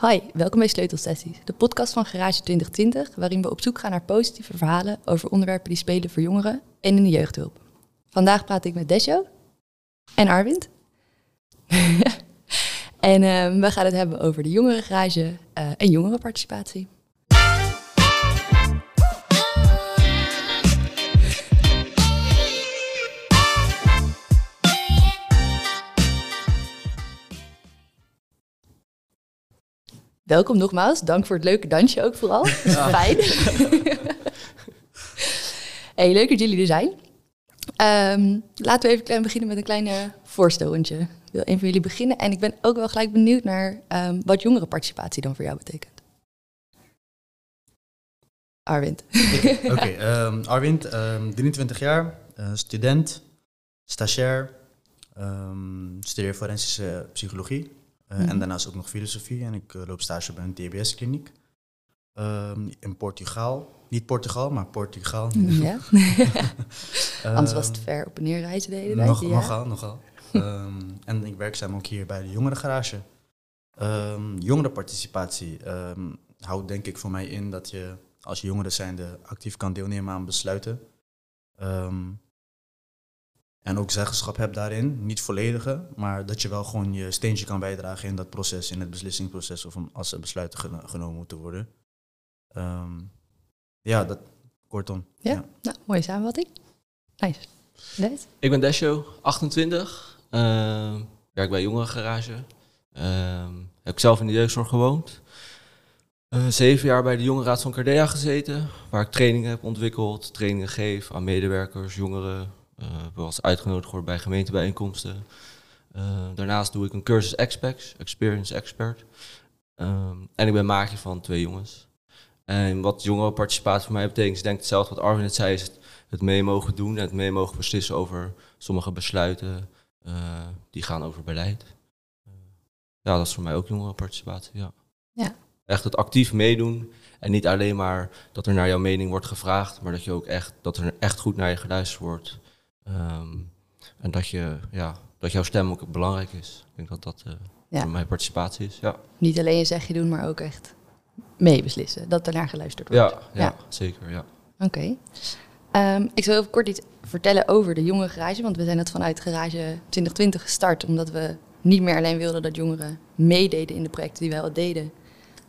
Hi, welkom bij Sleutelsessies, de podcast van Garage 2020, waarin we op zoek gaan naar positieve verhalen over onderwerpen die spelen voor jongeren en in de jeugdhulp. Vandaag praat ik met Desjo en Arwind. en uh, we gaan het hebben over de jongerengarage uh, en jongerenparticipatie. Welkom nogmaals. Dank voor het leuke dansje ook vooral. Ja. Fijn. hey, leuk dat jullie er zijn. Um, laten we even beginnen met een kleine voorstelentje. Ik wil een van jullie beginnen. En ik ben ook wel gelijk benieuwd naar um, wat jongerenparticipatie dan voor jou betekent. Arwind. Oké, okay, um, Arwind, 23 jaar, uh, student, stagiair, studeer forensische psychologie. Uh, En daarnaast ook nog filosofie en ik uh, loop stage bij een TBS-kliniek. Um, in Portugal. Niet Portugal, maar Portugal. Ja. Anders was het ver op en neer reizen de hele tijd. Nog, ja. Nogal, nogal. um, en ik werkzaam ook hier bij de jongerengarage. Jongerenparticipatie houdt denk ik voor mij in dat je als jongeren zijnde actief kan deelnemen aan besluiten. En ook zeggenschap hebt daarin. Niet volledige, maar dat je wel gewoon je steentje kan bijdragen in dat proces, in het beslissingsproces of als er besluiten genomen moeten worden. Um, ja, dat kortom. Ja, ja. Nou, mooie samenvatting. Nice. Des? Ik ben Desho, 28. Uh, werk bij Jongerengarage. Uh, heb zelf in de jeugdzorg gewoond. Uh, zeven jaar bij de Jongerenraad van Cardea gezeten, waar ik trainingen heb ontwikkeld, trainingen geef aan medewerkers, jongeren, uh, was uitgenodigd geworden bij gemeentebijeenkomsten. Uh, daarnaast doe ik een cursus Expex, Experience Expert. Um, en ik ben maatje van twee jongens. En wat jongerenparticipatie voor mij betekent, is denk ik hetzelfde wat Arvin net zei, is het, het mee mogen doen en het mee mogen beslissen over sommige besluiten uh, die gaan over beleid. ja, dat is voor mij ook jongerenparticipatie, ja. ja. Echt het actief meedoen en niet alleen maar dat er naar jouw mening wordt gevraagd, maar dat, je ook echt, dat er echt goed naar je geluisterd wordt. Um, en dat, je, ja, dat jouw stem ook belangrijk is. Ik denk dat dat uh, ja. voor mijn participatie is. Ja. Niet alleen je zegje doen, maar ook echt meebeslissen. Dat er naar geluisterd wordt. Ja, ja, ja. zeker. Ja. Oké. Okay. Um, ik zal even kort iets vertellen over de jonge garage. Want we zijn het vanuit Garage 2020 gestart. Omdat we niet meer alleen wilden dat jongeren meededen in de projecten die wij al deden.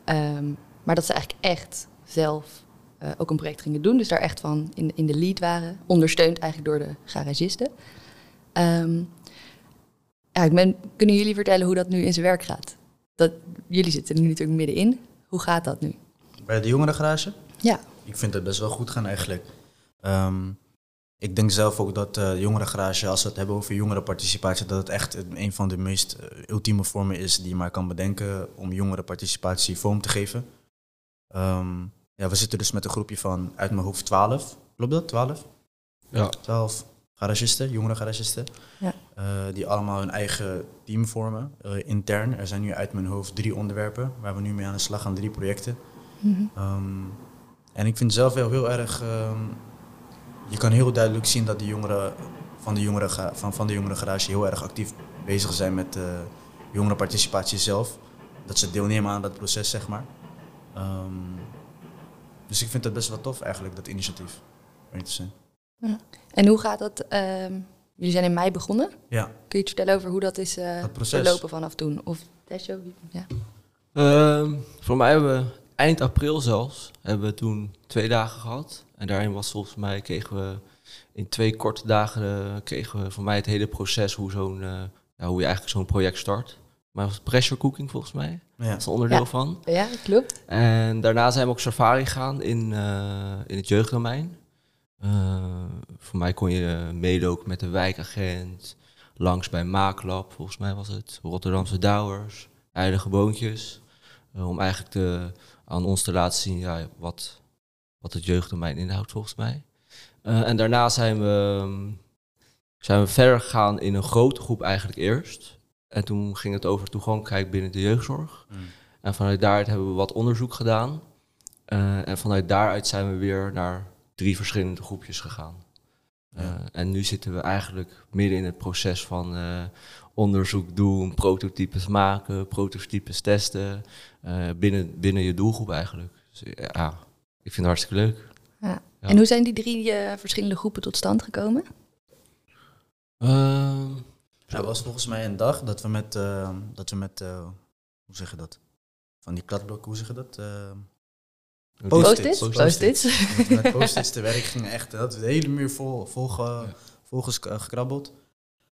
Um, maar dat ze eigenlijk echt zelf uh, ook een project gingen doen. Dus daar echt van in, in de lead waren. Ondersteund eigenlijk door de garagisten. Um, ja, ik ben, kunnen jullie vertellen hoe dat nu in zijn werk gaat? Dat, jullie zitten er nu natuurlijk middenin. Hoe gaat dat nu? Bij de jongerengarage? Ja. Ik vind het best wel goed gaan eigenlijk. Um, ik denk zelf ook dat uh, de jongerengarage, als we het hebben over jongerenparticipatie, dat het echt een van de meest uh, ultieme vormen is die je maar kan bedenken om jongerenparticipatie vorm te geven. Um, ja, we zitten dus met een groepje van uit mijn hoofd 12. Klopt dat? 12? Ja. 12 garagisten, jongere garagisten. Ja. Uh, die allemaal hun eigen team vormen, uh, intern. Er zijn nu uit mijn hoofd drie onderwerpen waar we nu mee aan de slag gaan, drie projecten. Mm -hmm. um, en ik vind zelf wel heel erg. Um, je kan heel duidelijk zien dat de jongeren van de jongere, van, van de jongere garage heel erg actief bezig zijn met uh, jongerenparticipatie zelf. Dat ze deelnemen aan dat proces, zeg maar. Um, dus ik vind het best wel tof eigenlijk, dat initiatief. Ja. En hoe gaat dat? Uh, jullie zijn in mei begonnen. Ja. Kun je iets vertellen over hoe dat is uh, verlopen vanaf toen? Of Desho? Ja. Uh, voor mij hebben we eind april zelfs, hebben we toen twee dagen gehad. En daarin was volgens mij, kregen we in twee korte dagen, uh, kregen we voor mij het hele proces, hoe, zo'n, uh, ja, hoe je eigenlijk zo'n project start. Maar was pressure cooking volgens mij. Ja. Dat is een onderdeel ja. van. Ja, klopt. En daarna zijn we ook safari gegaan in, uh, in het jeugddomein. Uh, voor mij kon je meedoen met de wijkagent, langs bij Maaklab, volgens mij was het, Rotterdamse Douwers, Heilige Boontjes. Uh, om eigenlijk te, aan ons te laten zien ja, wat, wat het jeugddomein inhoudt, volgens mij. en daarna zijn we, zijn we verder gegaan in een grote groep eigenlijk eerst. En toen ging het over toegankelijkheid binnen de jeugdzorg. Mm. En vanuit daaruit hebben we wat onderzoek gedaan. Uh, en vanuit daaruit zijn we weer naar drie verschillende groepjes gegaan. Eh. En nu zitten we eigenlijk midden in het proces van eh, onderzoek doen, prototypes maken, prototypes testen. eh, binnen, binnen je doelgroep eigenlijk. Dus, eh, ja, ik vind het hartstikke leuk. Ja. Ja. En hoe zijn die drie eh, verschillende groepen tot stand gekomen? Er was volgens mij een dag dat we met, eh, dat we met eh, hoe zeg je dat? Van die kladblokken, hoe zeg je dat? Eh, Post-its? Post-its. Post-its. dat we met post-its te werk gingen. Echt, dat de hele muur vol, vol, vol gekrabbeld.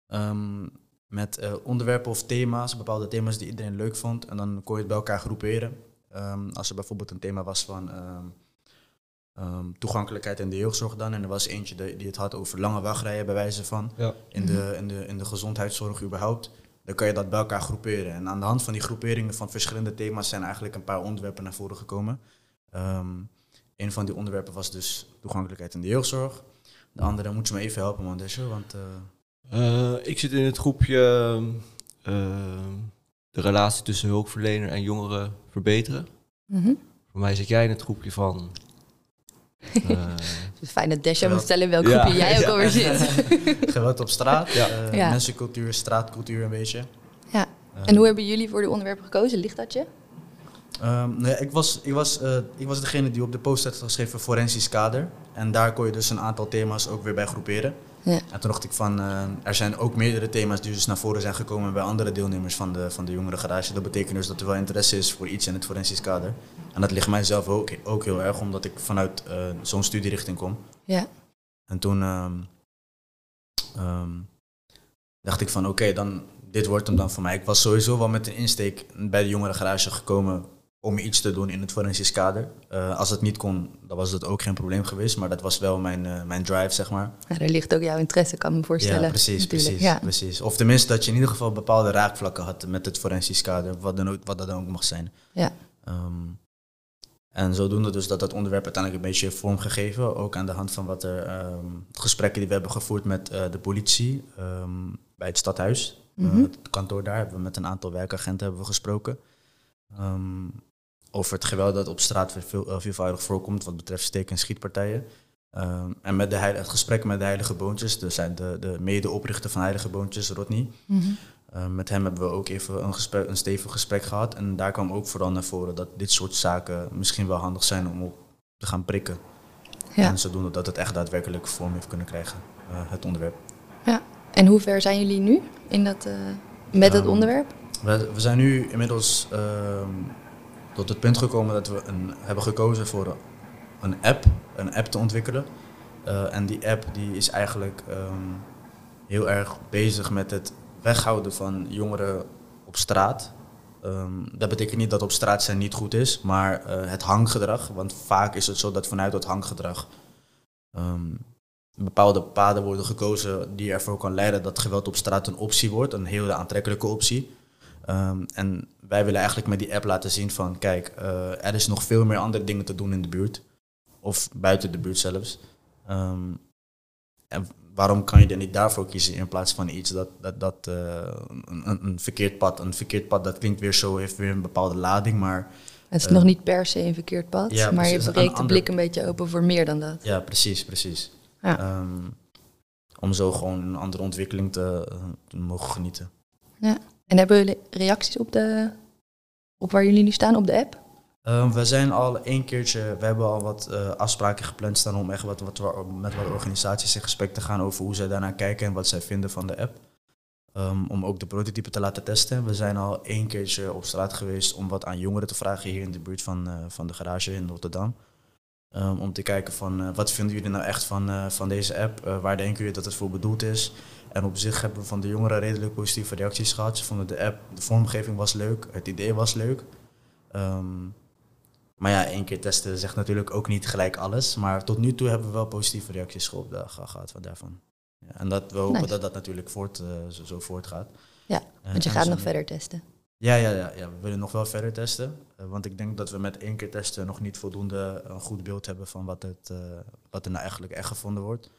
Ehm, met onderwerpen of thema's, bepaalde thema's die iedereen leuk vond. En dan kon je het bij elkaar groeperen. Ehm, als er bijvoorbeeld een thema was van ehm, ehm, toegankelijkheid in de jeugdzorg dan. En er was eentje die, die het had over lange wachtrijen bij wijze van. Ja. In, de, in, de, in de gezondheidszorg überhaupt. Dan kan je dat bij elkaar groeperen. En aan de hand van die groeperingen van verschillende thema's zijn eigenlijk een paar onderwerpen naar voren gekomen. Ehm, een van die onderwerpen was dus toegankelijkheid in de jeugdzorg. De andere moet je me even helpen, man, Desje, want... eh, Eh, ik zit in het groepje ehm, de relatie tussen hulpverlener en jongeren verbeteren. Mhm. Voor mij zit jij in het groepje van. Eh, Het is fijn dat Desha Geweld. moet stellen in welk Ja. groepje jij ook Ja. alweer zit. geweld op straat, Ja. eh, Ja. mensencultuur, straatcultuur een beetje. Ja. Eh, En hoe hebben jullie voor de onderwerpen gekozen? Ligt dat je? Ehm, nee, ik, was, ik, was, eh, ik was degene die op de post had geschreven forensisch kader. En daar kon je dus een aantal thema's ook weer bij groeperen. Ja. En toen dacht ik van, eh, er zijn ook meerdere thema's die dus naar voren zijn gekomen bij andere deelnemers van de, van de jongere garage. Dat betekent dus dat er wel interesse is voor iets in het forensisch kader. En dat ligt mij zelf ook, ook heel erg, omdat ik vanuit eh, zo'n studierichting kom. Ja. En toen ehm, ehm, dacht ik van oké, dan dit wordt hem dan voor mij. Ik was sowieso wel met een insteek bij de jongere garage gekomen om iets te doen in het forensisch kader. Eh, als het niet kon, dan was dat ook geen probleem geweest. Maar dat was wel mijn, eh, mijn drive, zeg maar. Nou, daar ligt ook jouw interesse, kan ik me voorstellen. Ja, precies, natuurlijk. precies, Ja. precies. Of tenminste dat je in ieder geval bepaalde raakvlakken had met het forensisch kader, wat, dan ook, wat dat dan ook mag zijn. Ja. Ehm, en zodoende dus dat dat onderwerp uiteindelijk een beetje heeft vormgegeven, ook aan de hand van wat er ehm, gesprekken die we hebben gevoerd met eh, de politie ehm, bij het stadhuis. Mhm. het kantoor daar hebben we met een aantal werkagenten hebben we gesproken. Over het geweld dat op straat veel, eh, veelvoudig voorkomt wat betreft steek- en schietpartijen. Ehm, en met de heil- het gesprek met de Heilige Boontjes, dus de, de medeoprichter van Heilige Boontjes, Rodney. Mhm. Eh, met hem hebben we ook even een, gesprek, een stevig gesprek gehad. En daar kwam ook vooral naar voren dat dit soort zaken misschien wel handig zijn om op te gaan prikken. Ja. En zodoende dat het echt daadwerkelijk vorm heeft kunnen krijgen, eh, het onderwerp. En hoe ver zijn jullie nu in dat, eh, met dat Ehm, onderwerp? We, we zijn nu inmiddels ehm, tot het punt gekomen dat we een, hebben gekozen voor een app, een app te ontwikkelen. Eh, en die app die is eigenlijk ehm, heel erg bezig met het weghouden van jongeren op straat. Ehm, dat betekent niet dat op straat zijn niet goed is, maar eh, het hanggedrag. Want vaak is het zo dat vanuit dat hanggedrag ehm, bepaalde paden worden gekozen die ervoor kan leiden dat geweld op straat een optie wordt, een hele aantrekkelijke optie. Ehm, en wij willen eigenlijk met die app laten zien van, kijk, eh, er is nog veel meer andere dingen te doen in de buurt. Of buiten de buurt zelfs. Ehm, en waarom kan je er niet daarvoor kiezen in plaats van iets dat, dat, dat eh, een, een, verkeerd pad, een verkeerd pad, dat klinkt weer zo, heeft weer een bepaalde lading, maar Het is eh, nog niet per se een verkeerd pad, ja, maar je precies, breekt de ander- blik een beetje open voor meer dan dat. ja, precies, precies. Ja. Ehm, om zo gewoon een andere ontwikkeling te, eh, te mogen genieten. En hebben jullie reacties op, de, op waar jullie nu staan op de app? Ehm, we zijn al één keertje, we hebben al wat eh, afspraken gepland staan om echt wat, wat, wa- met wat organisaties in gesprek te gaan over hoe zij daarnaar kijken en wat zij vinden van de app. Ehm, om ook de prototype te laten testen. We zijn al één keertje op straat geweest om wat aan jongeren te vragen hier in de buurt van, eh, van de garage in Rotterdam. Ehm, om te kijken van eh, wat vinden jullie nou echt van, eh, van deze app? Eh, waar denken jullie dat het voor bedoeld is? En op zich hebben we van de jongeren redelijk positieve reacties gehad. Ze vonden de app, de vormgeving was leuk, het idee was leuk. Ehm, maar ja, één keer testen zegt natuurlijk ook niet gelijk alles. Maar tot nu toe hebben we wel positieve reacties ge- ge- gehad van daarvan. Ja, en dat, we hopen Nice. dat dat natuurlijk voort, zo, zo voortgaat. Ja, Want je gaat nog verder testen. Ja, ja, ja, ja, we willen nog wel verder testen. Eh, want ik denk dat we met één keer testen nog niet voldoende een goed beeld hebben van wat, het, eh, wat er nou eigenlijk echt gevonden wordt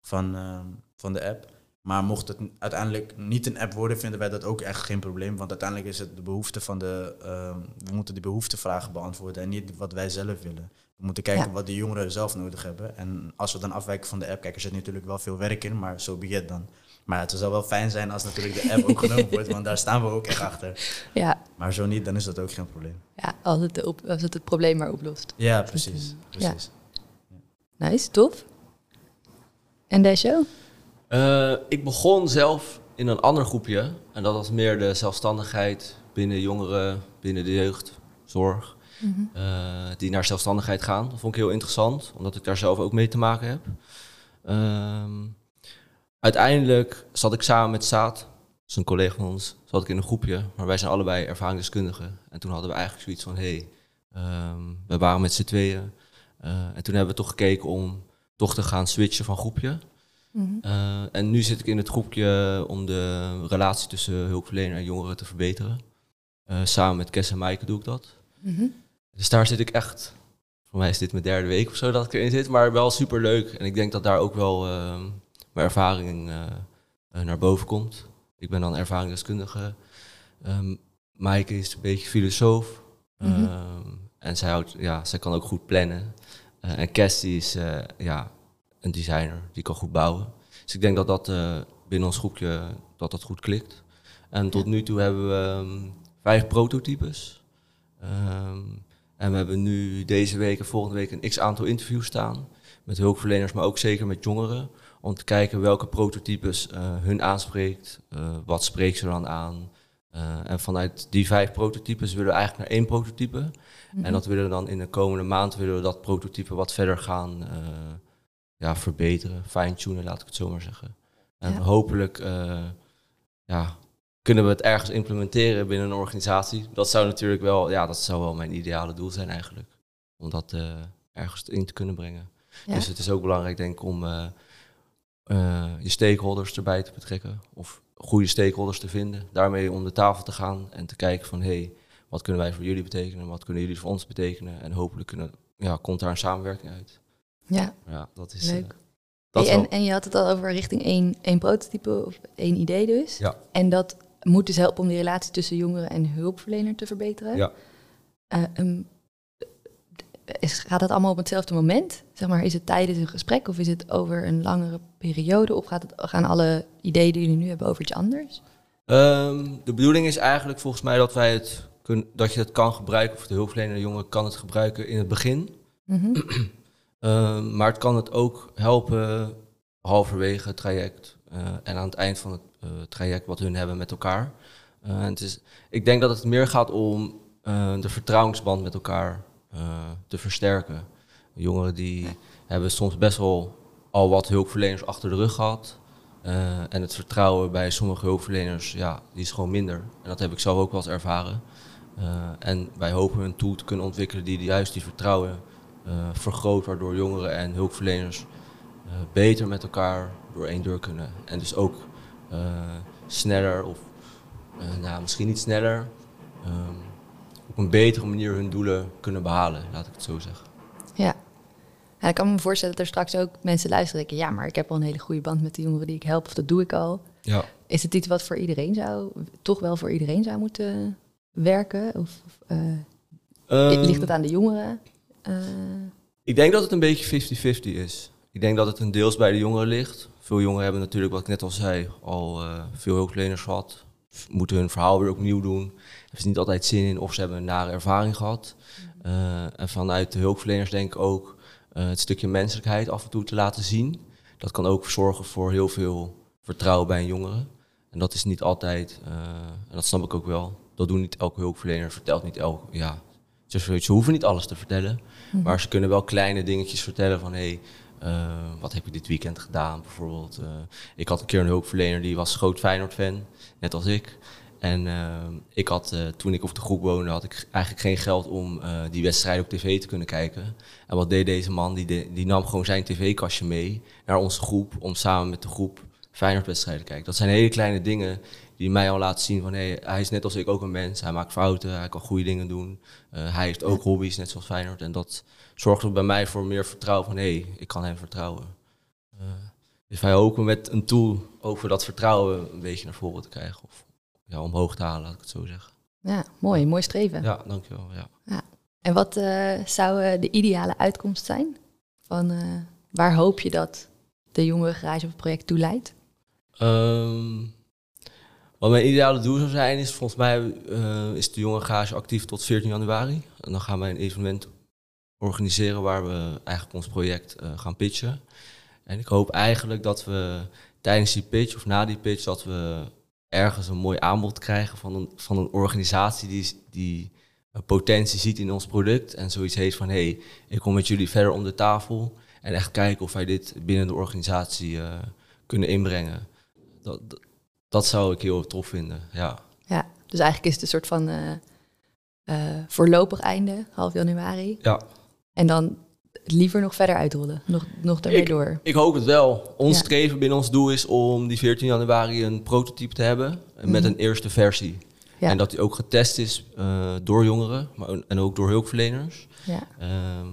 van, ehm, van de app. Maar mocht het uiteindelijk niet een app worden, vinden wij dat ook echt geen probleem. Want uiteindelijk is het de behoefte van de. ehm, we moeten die behoeftevragen beantwoorden en niet wat wij zelf willen. We moeten kijken Ja. wat de jongeren zelf nodig hebben. En als we dan afwijken van de app, kijk, er zit natuurlijk wel veel werk in, maar zo so be it dan. Maar het zou wel fijn zijn als natuurlijk de app ook genomen wordt, want daar staan we ook echt achter. Ja, Maar zo niet, dan is dat ook geen probleem. ja als, het de op, als het het probleem maar oplost. Ja, precies. Ja. precies. Nice, tof. En Desho? Eh, ik begon zelf in een ander groepje. En dat was meer de zelfstandigheid binnen jongeren, binnen de jeugdzorg. eh, die naar zelfstandigheid gaan. Dat vond ik heel interessant, omdat ik daar zelf ook mee te maken heb. Ehm, uiteindelijk zat ik samen met Saad, een collega van ons, zat ik in een groepje. Maar wij zijn allebei ervaringsdeskundigen. En toen hadden we eigenlijk zoiets van, hé, hey, ehm, we waren met z'n tweeën. Eh, en toen hebben we toch gekeken om toch te gaan switchen van groepje. Eh, en nu zit ik in het groepje om de relatie tussen hulpverlener en jongeren te verbeteren. Eh, samen met Kes en Maaike doe ik dat. Mhm. Dus daar zit ik echt, voor mij is dit mijn derde week of zo dat ik erin zit, maar wel super leuk. En ik denk dat daar ook wel ehm, mijn ervaring eh, eh, naar boven komt. Ik ben dan ervaringsdeskundige. Ehm Maaike is een beetje filosoof. Mhm. Ehm, en zij, houdt, ja, zij kan ook goed plannen. Eh, en die is ja, een designer, die kan goed bouwen. Dus ik denk dat dat binnen ons groepje dat dat goed klikt. En tot nu toe hebben we ehm, vijf prototypes. En we hebben nu deze week en volgende week een x aantal interviews staan. Met hulpverleners, maar ook zeker met jongeren. Om te kijken welke prototypes eh, hun aanspreekt. eh, wat spreekt ze dan aan. Eh, en vanuit die vijf prototypes willen we eigenlijk naar één prototype. En dat willen we dan in de komende maand willen we dat prototype wat verder gaan ja, verbeteren. Fine-tunen, laat ik het zo maar zeggen. En Ja. hopelijk ja, kunnen we het ergens implementeren binnen een organisatie. Dat zou natuurlijk wel, ja, dat zou wel mijn ideale doel zijn eigenlijk. Om dat ergens in te kunnen brengen. Ja. Dus het is ook belangrijk, denk ik, om eh, je stakeholders erbij te betrekken. Of goede stakeholders te vinden. Daarmee om de tafel te gaan en te kijken van... Hey, wat kunnen wij voor jullie betekenen? Wat kunnen jullie voor ons betekenen? En hopelijk kunnen, ja, komt daar een samenwerking uit. Ja, Ja, dat is... eh, leuk. dat Hey, wel. en, en je had het al over richting één, één prototype of één idee dus. Ja. En dat moet dus helpen om die relatie tussen jongeren en hulpverlener te verbeteren. Ja. Eh, ehm, is, gaat dat allemaal op hetzelfde moment? Zeg maar, is het tijdens een gesprek of is het over een langere periode? Of gaat het, gaan alle ideeën die jullie nu hebben over iets anders? Ehm, de bedoeling is eigenlijk volgens mij dat, wij het kun, dat je het kan gebruiken, of de hulpverlener, de jongen kan het gebruiken in het begin. Mhm. Ehm, maar het kan het ook helpen halverwege het traject eh, en aan het eind van het eh, traject wat hun hebben met elkaar. Eh, het is, ik denk dat het meer gaat om de vertrouwensband met elkaar te versterken. Jongeren die hebben soms best wel al wat hulpverleners achter de rug gehad. Eh, en het vertrouwen bij sommige hulpverleners, ja, die is gewoon minder. En dat heb ik zelf ook wel eens ervaren. Eh, en wij hopen een tool te kunnen ontwikkelen die juist die vertrouwen eh, vergroot, waardoor jongeren en hulpverleners eh, beter met elkaar door één deur kunnen. En dus ook eh, sneller, of eh, nou, misschien niet sneller, ehm, op een betere manier hun doelen kunnen behalen, laat ik het zo zeggen. Ja. Ja, ik kan me voorstellen dat er straks ook mensen luisteren en denken... ja, maar ik heb al een hele goede band met de jongeren die ik help... of dat doe ik al. Ja. Is het iets wat voor iedereen zou... toch wel voor iedereen zou moeten werken? Of of, eh, Ehm, ligt het aan de jongeren? Eh, Ik denk dat het een beetje 50-50 is. Ik denk dat het een deels bij de jongeren ligt. Veel jongeren hebben natuurlijk, wat ik net al zei, al eh, veel hulpverleners gehad. Moeten hun verhaal weer opnieuw doen. Hebben ze niet altijd zin in of ze hebben een nare ervaring gehad. Eh, en vanuit de hulpverleners denk ik ook eh, het stukje menselijkheid af en toe te laten zien. Dat kan ook zorgen voor heel veel vertrouwen bij een jongere. En dat is niet altijd, eh, en dat snap ik ook wel, dat doen niet elke hulpverlener, vertelt niet elke, ja, ze, ze hoeven niet alles te vertellen. Maar ze kunnen wel kleine dingetjes vertellen van hé, hey, wat heb je dit weekend gedaan bijvoorbeeld. ik had een keer een hulpverlener die was groot Feyenoord-fan, net als ik. En eh, ik had, eh, toen ik op de groep woonde, had ik eigenlijk geen geld om eh, die wedstrijd op tv te kunnen kijken. En wat deed deze man? Die, die nam gewoon zijn tv-kastje mee naar onze groep om samen met de groep Feyenoord-wedstrijden te kijken. Dat zijn hele kleine dingen die mij al laten zien van hij is net als ik ook een mens. Hij maakt fouten, hij kan goede dingen doen. Hij heeft ook hobby's, net zoals Feyenoord. En dat zorgt er bij mij voor meer vertrouwen van hé, hey, ik kan hem vertrouwen. Dus wij hopen met een tool over dat vertrouwen een beetje naar voren te krijgen. Of ja, omhoog te halen, laat ik het zo zeggen. Ja, mooi. Mooi streven. Ja, dankjewel. Ja. En wat eh, zou eh, de ideale uitkomst zijn? Van, eh, waar hoop je dat de jongere garage project toe leidt? Ehm, wat mijn ideale doel zou zijn, is volgens mij is de jonge garage actief tot 14 januari. En dan gaan wij een evenement organiseren waar we eigenlijk ons project gaan pitchen. En ik hoop eigenlijk dat we tijdens die pitch of na die pitch, dat we ergens een mooi aanbod krijgen van een, van een organisatie die, die een potentie ziet in ons product. En zoiets heeft van, hé, hey, ik kom met jullie verder om de tafel. En echt kijken of wij dit binnen de organisatie eh, kunnen inbrengen. Dat, dat, dat zou ik heel tof vinden, ja. Ja, dus eigenlijk is het een soort van eh, eh, voorlopig einde, half januari. Ja, En dan liever nog verder uitrollen, nog, nog daarmee door. ik hoop het wel. Ons Ja. streven binnen ons doel is om die 14 januari een prototype te hebben. en Met Mhm. een eerste versie. Ja. En dat die ook getest is eh, door jongeren, maar, en ook door hulpverleners. Ja, Ehm,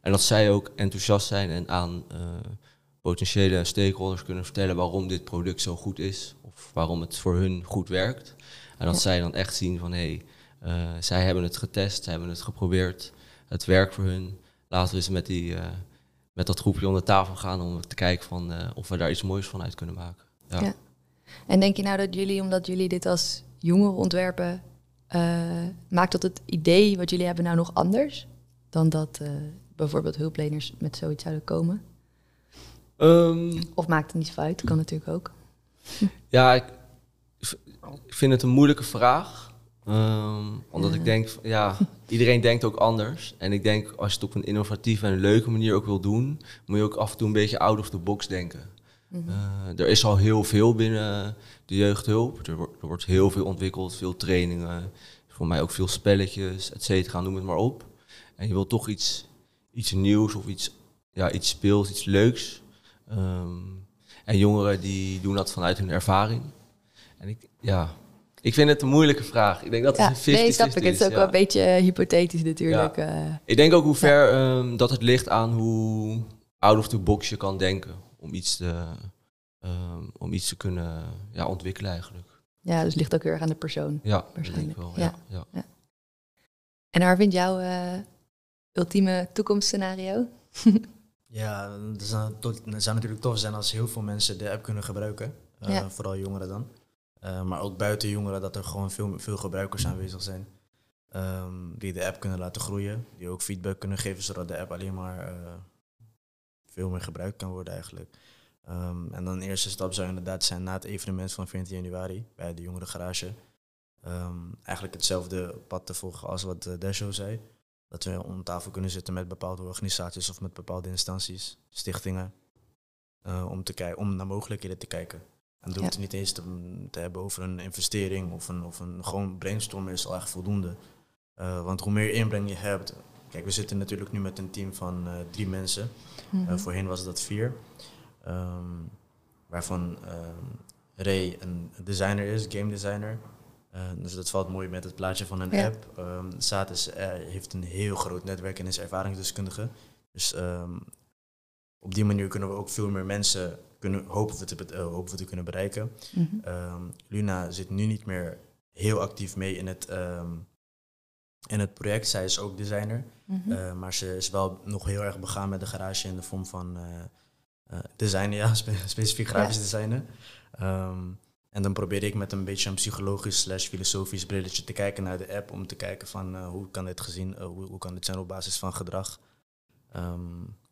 en dat zij ook enthousiast zijn en aan eh, potentiële stakeholders kunnen vertellen waarom dit product zo goed is. Of waarom het voor hun goed werkt. En dat Ja. zij dan echt zien van hé, hey, eh, zij hebben het getest, zij hebben het geprobeerd. Het werkt voor hun. Laten we eens met, die, eh, met dat groepje om de tafel gaan om te kijken van, eh, of we daar iets moois van uit kunnen maken. Ja. Ja. En denk je nou dat jullie, omdat jullie dit als jongeren ontwerpen, eh, maakt dat het idee wat jullie hebben nou nog anders dan dat eh, bijvoorbeeld hulpleners met zoiets zouden komen? Ehm, Of maakt het niet zo uit? Kan natuurlijk ook. Ja, ik, ik vind het een moeilijke vraag. Ehm, omdat Ja. ik denk, van, ja, iedereen denkt ook anders. En ik denk, als je het op een innovatieve en leuke manier ook wil doen, moet je ook af en toe een beetje out of the box denken. Mhm. Eh, er is al heel veel binnen de jeugdhulp. Er, wordt- er wordt heel veel ontwikkeld, veel trainingen. Voor mij ook veel spelletjes, et cetera, noem het maar op. En je wilt toch iets, iets nieuws of iets, ja, iets speels, iets leuks. Ehm, en jongeren die doen dat vanuit hun ervaring. En ik, ja, ik vind het een moeilijke vraag. Ik denk dat Ja, het een 50 nee, snap ik. Het is ook wel een beetje eh, hypothetisch natuurlijk. eh. Ik denk ook hoe ver ehm, dat het ligt aan hoe out of the box je kan denken. Om iets te, ehm, om iets te kunnen ja, ontwikkelen eigenlijk. ja, dus het ligt ook heel erg aan de persoon. Ja, dat denk ik Waarschijnlijk, wel. ja. Ja. Ja. En waar vindt jouw eh, ultieme toekomstscenario? Ja, het zou, natuurlijk tof zijn als heel veel mensen de app kunnen gebruiken. Eh, Ja. Vooral jongeren dan. Eh, maar ook buiten jongeren dat er gewoon veel, veel gebruikers aanwezig zijn. ehm, die de app kunnen laten groeien. Die ook feedback kunnen geven zodat de app alleen maar eh, veel meer gebruikt kan worden eigenlijk. Ehm, en dan de eerste stap zou inderdaad zijn na het evenement van 14 januari bij de Jongere Garage. Ehm, eigenlijk hetzelfde pad te volgen als wat uh, Desho zei. Dat we om tafel kunnen zitten met bepaalde organisaties of met bepaalde instanties, stichtingen. eh, om, te om naar mogelijkheden te kijken. En dan hoeft het niet eens te, te hebben over een investering of een, of een gewoon brainstormen is al echt voldoende. Eh, want hoe meer inbreng je hebt. Kijk, we zitten natuurlijk nu met een team van eh, drie mensen. Eh, voorheen was dat vier. Ehm, waarvan ehm, Ray een designer is, game designer. Dus dat valt mooi met het plaatje van een Ja. app. Um, Saat is, eh, heeft een heel groot netwerk en is ervaringsdeskundige. Dus ehm, op die manier kunnen we ook veel meer mensen kunnen, hopen, we te, eh, hopen we te kunnen bereiken. Mhm. Ehm, Luna zit nu niet meer heel actief mee in het, ehm, in het project. Zij is ook designer. Mhm. Uh, maar ze is wel nog heel erg begaan met de garage in de vorm van uh, uh, designen, ja, spe specifiek grafisch Ja. designen. Ehm, en dan probeer ik met een beetje een psychologisch slash filosofisch brilletje te kijken naar de app om te kijken van uh, hoe kan dit gezien, uh, hoe, hoe kan dit zijn op basis van gedrag.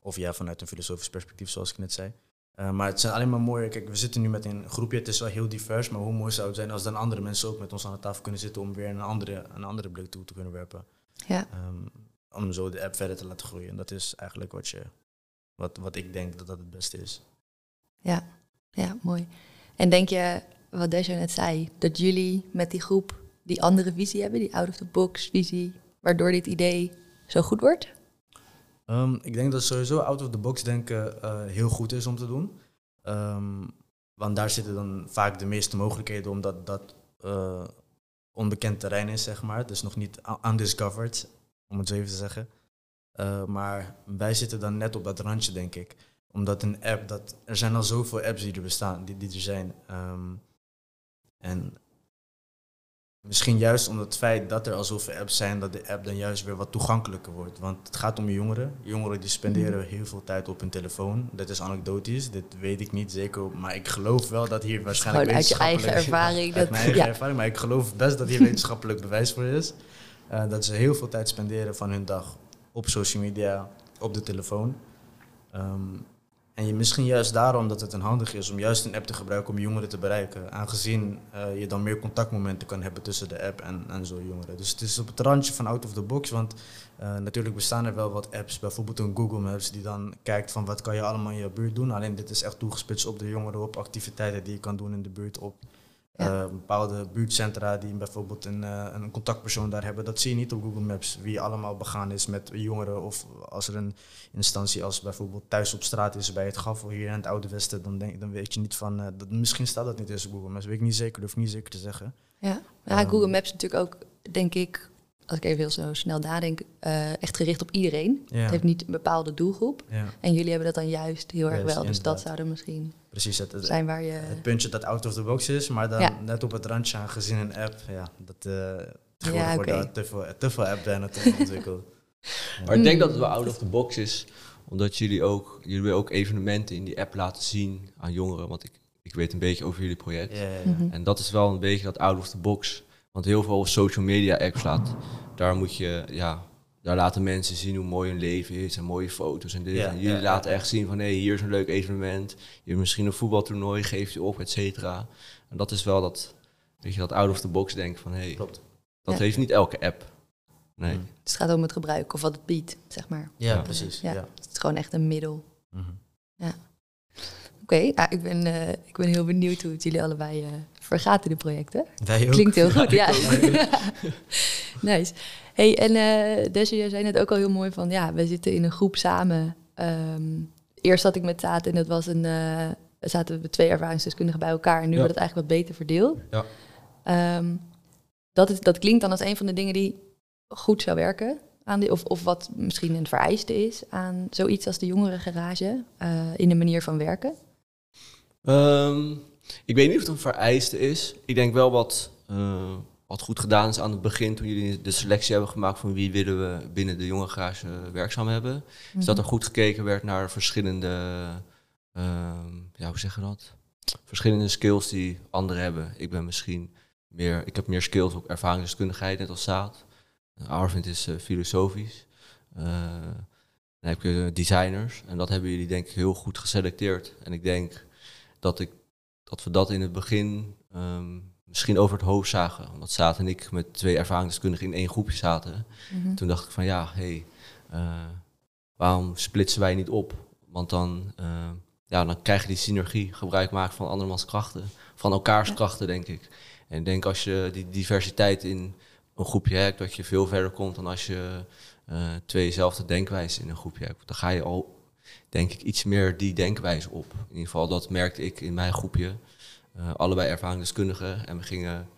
Of ja, vanuit een filosofisch perspectief, zoals ik net zei. Uh, maar het zijn alleen maar mooie. Kijk, we zitten nu met een groepje. Het is wel heel divers. Maar hoe mooi zou het zijn als dan andere mensen ook met ons aan de tafel kunnen zitten om weer een andere, een andere blik toe te kunnen werpen. Ja. Um, om zo de app verder te laten groeien. En dat is eigenlijk wat, je, wat, wat ik denk dat dat het beste is. Ja, ja, mooi. En denk je, wat Desjo net zei, dat jullie met die groep die andere visie hebben, die out-of-the-box visie, waardoor dit idee zo goed wordt? Um, ik denk dat sowieso out-of-the-box denken uh, heel goed is om te doen. Um, want daar zitten dan vaak de meeste mogelijkheden, omdat dat uh, onbekend terrein is, zeg maar. Dus nog niet undiscovered, om het zo even te zeggen. Uh, maar wij zitten dan net op dat randje, denk ik. Omdat een app, dat, er zijn al zoveel apps die er bestaan, die, die er zijn. Ehm, en misschien juist om het feit dat er al zoveel apps zijn, dat de app dan juist weer wat toegankelijker wordt. Want het gaat om jongeren. Jongeren die spenderen Mhm. heel veel tijd op hun telefoon. Dat is anekdotisch, dit weet ik niet zeker. Maar ik geloof wel dat hier waarschijnlijk Gewoon uit je eigen ervaring. uit mijn eigen ja. ervaring, maar ik geloof best dat hier wetenschappelijk bewijs voor is. Eh, dat ze heel veel tijd spenderen van hun dag op social media, op de telefoon. Ehm, en je, misschien juist daarom dat het een handig is om juist een app te gebruiken om jongeren te bereiken. Aangezien eh, je dan meer contactmomenten kan hebben tussen de app en, en zo jongeren. Dus het is op het randje van out of the box. Want eh, natuurlijk bestaan er wel wat apps, bijvoorbeeld een Google Maps, die dan kijkt van wat kan je allemaal in je buurt doen. Alleen dit is echt toegespitst op de jongeren, op activiteiten die je kan doen in de buurt, op Ja. eh, bepaalde buurtcentra die bijvoorbeeld een, eh, een contactpersoon daar hebben. Dat zie je niet op Google Maps, wie allemaal begaan is met jongeren. Of als er een instantie als bijvoorbeeld thuis op straat is bij het Gaffel hier in het Oude Westen, dan, denk, dan weet je niet van, eh, dat, misschien staat dat niet eens op Google Maps, weet ik niet zeker, durf ik niet zeker te zeggen. Ja, ja Ehm, Google Maps natuurlijk ook, denk ik, als ik even heel zo snel nadenk, eh, echt gericht op iedereen. Ja. Het heeft niet een bepaalde doelgroep. Ja, En jullie hebben dat dan juist heel erg wel. Dus dat inderdaad. zou er misschien precies. Het, het, zijn waar je... het puntje dat out of the box is, maar dan Ja. net op het randje aangezien een app, ja, dat eh tegenwoordig er te veel, te veel app bijna ontwikkeld. Maar ik denk Mm. dat het wel out of the box is, omdat jullie ook, jullie ook evenementen in die app laten zien aan jongeren. Want ik, ik weet een beetje over jullie project. Ja, ja, ja. Mhm. En dat is wel een beetje dat out of the box. Want heel veel social media apps laat, daar moet je, ja, daar laten mensen zien hoe mooi hun leven is en mooie foto's en dit. Ja, en jullie ja, laten ja. echt zien van, hé, hier is een leuk evenement. Je hebt misschien een voetbaltoernooi, geef je op, et cetera. En dat is wel dat, weet je, dat out of the box denken van, hé, Klopt. dat Ja. heeft niet elke app. Nee. Mm. Dus het gaat om het gebruik of wat het biedt, zeg maar. Ja, Ja. precies. Ja. Ja. Het is gewoon echt een middel. Mhm. Oké, ja, ik, ben, eh, ik ben heel benieuwd hoe het jullie allebei eh, vergaat in de projecten. Wij ook. Klinkt heel goed, ja. nice. Hey, en eh Desje, jij zei net ook al heel mooi van, ja, we zitten in een groep samen. Ehm, eerst zat ik met Taat en dat was een, eh, zaten we twee ervaringsdeskundigen bij elkaar. En nu Ja. wordt het eigenlijk wat beter verdeeld. Ja. Ehm, dat, is, dat klinkt dan als een van de dingen die goed zou werken. Aan die, of, of wat misschien een vereiste is aan zoiets als de jongerengarage eh in de manier van werken. Ehm, ik weet niet of het een vereiste is. Ik denk wel wat, eh, wat goed gedaan is aan het begin, toen jullie de selectie hebben gemaakt van wie willen we binnen de jonge garage werkzaam hebben. Is dat er goed gekeken werd naar verschillende, ehm, ja, hoe zeg je dat? Verschillende skills die anderen hebben. Ik ben misschien meer, ik heb meer skills op ervaringsdeskundigheid, net als Saad. Arvind is eh, filosofisch. Eh, dan heb je designers. En dat hebben jullie denk ik heel goed geselecteerd. En ik denk dat, ik, dat we dat in het begin ehm, misschien over het hoofd zagen. Omdat Saad en ik met twee ervaringsdeskundigen in één groepje zaten. Mhm. Toen dacht ik van ja, hé, hey, eh, waarom splitsen wij niet op? Want dan, eh, ja, dan krijg je die synergie, gebruik maken van andermans krachten. Van elkaars Ja. krachten, denk ik. En ik denk als je die diversiteit in een groepje hebt, dat je veel verder komt dan als je eh tweezelfde denkwijzen in een groepje hebt. Dan ga je al, denk ik, iets meer die denkwijze op. In ieder geval, dat merkte ik in mijn groepje. Eh, allebei ervaringsdeskundigen. En we gingen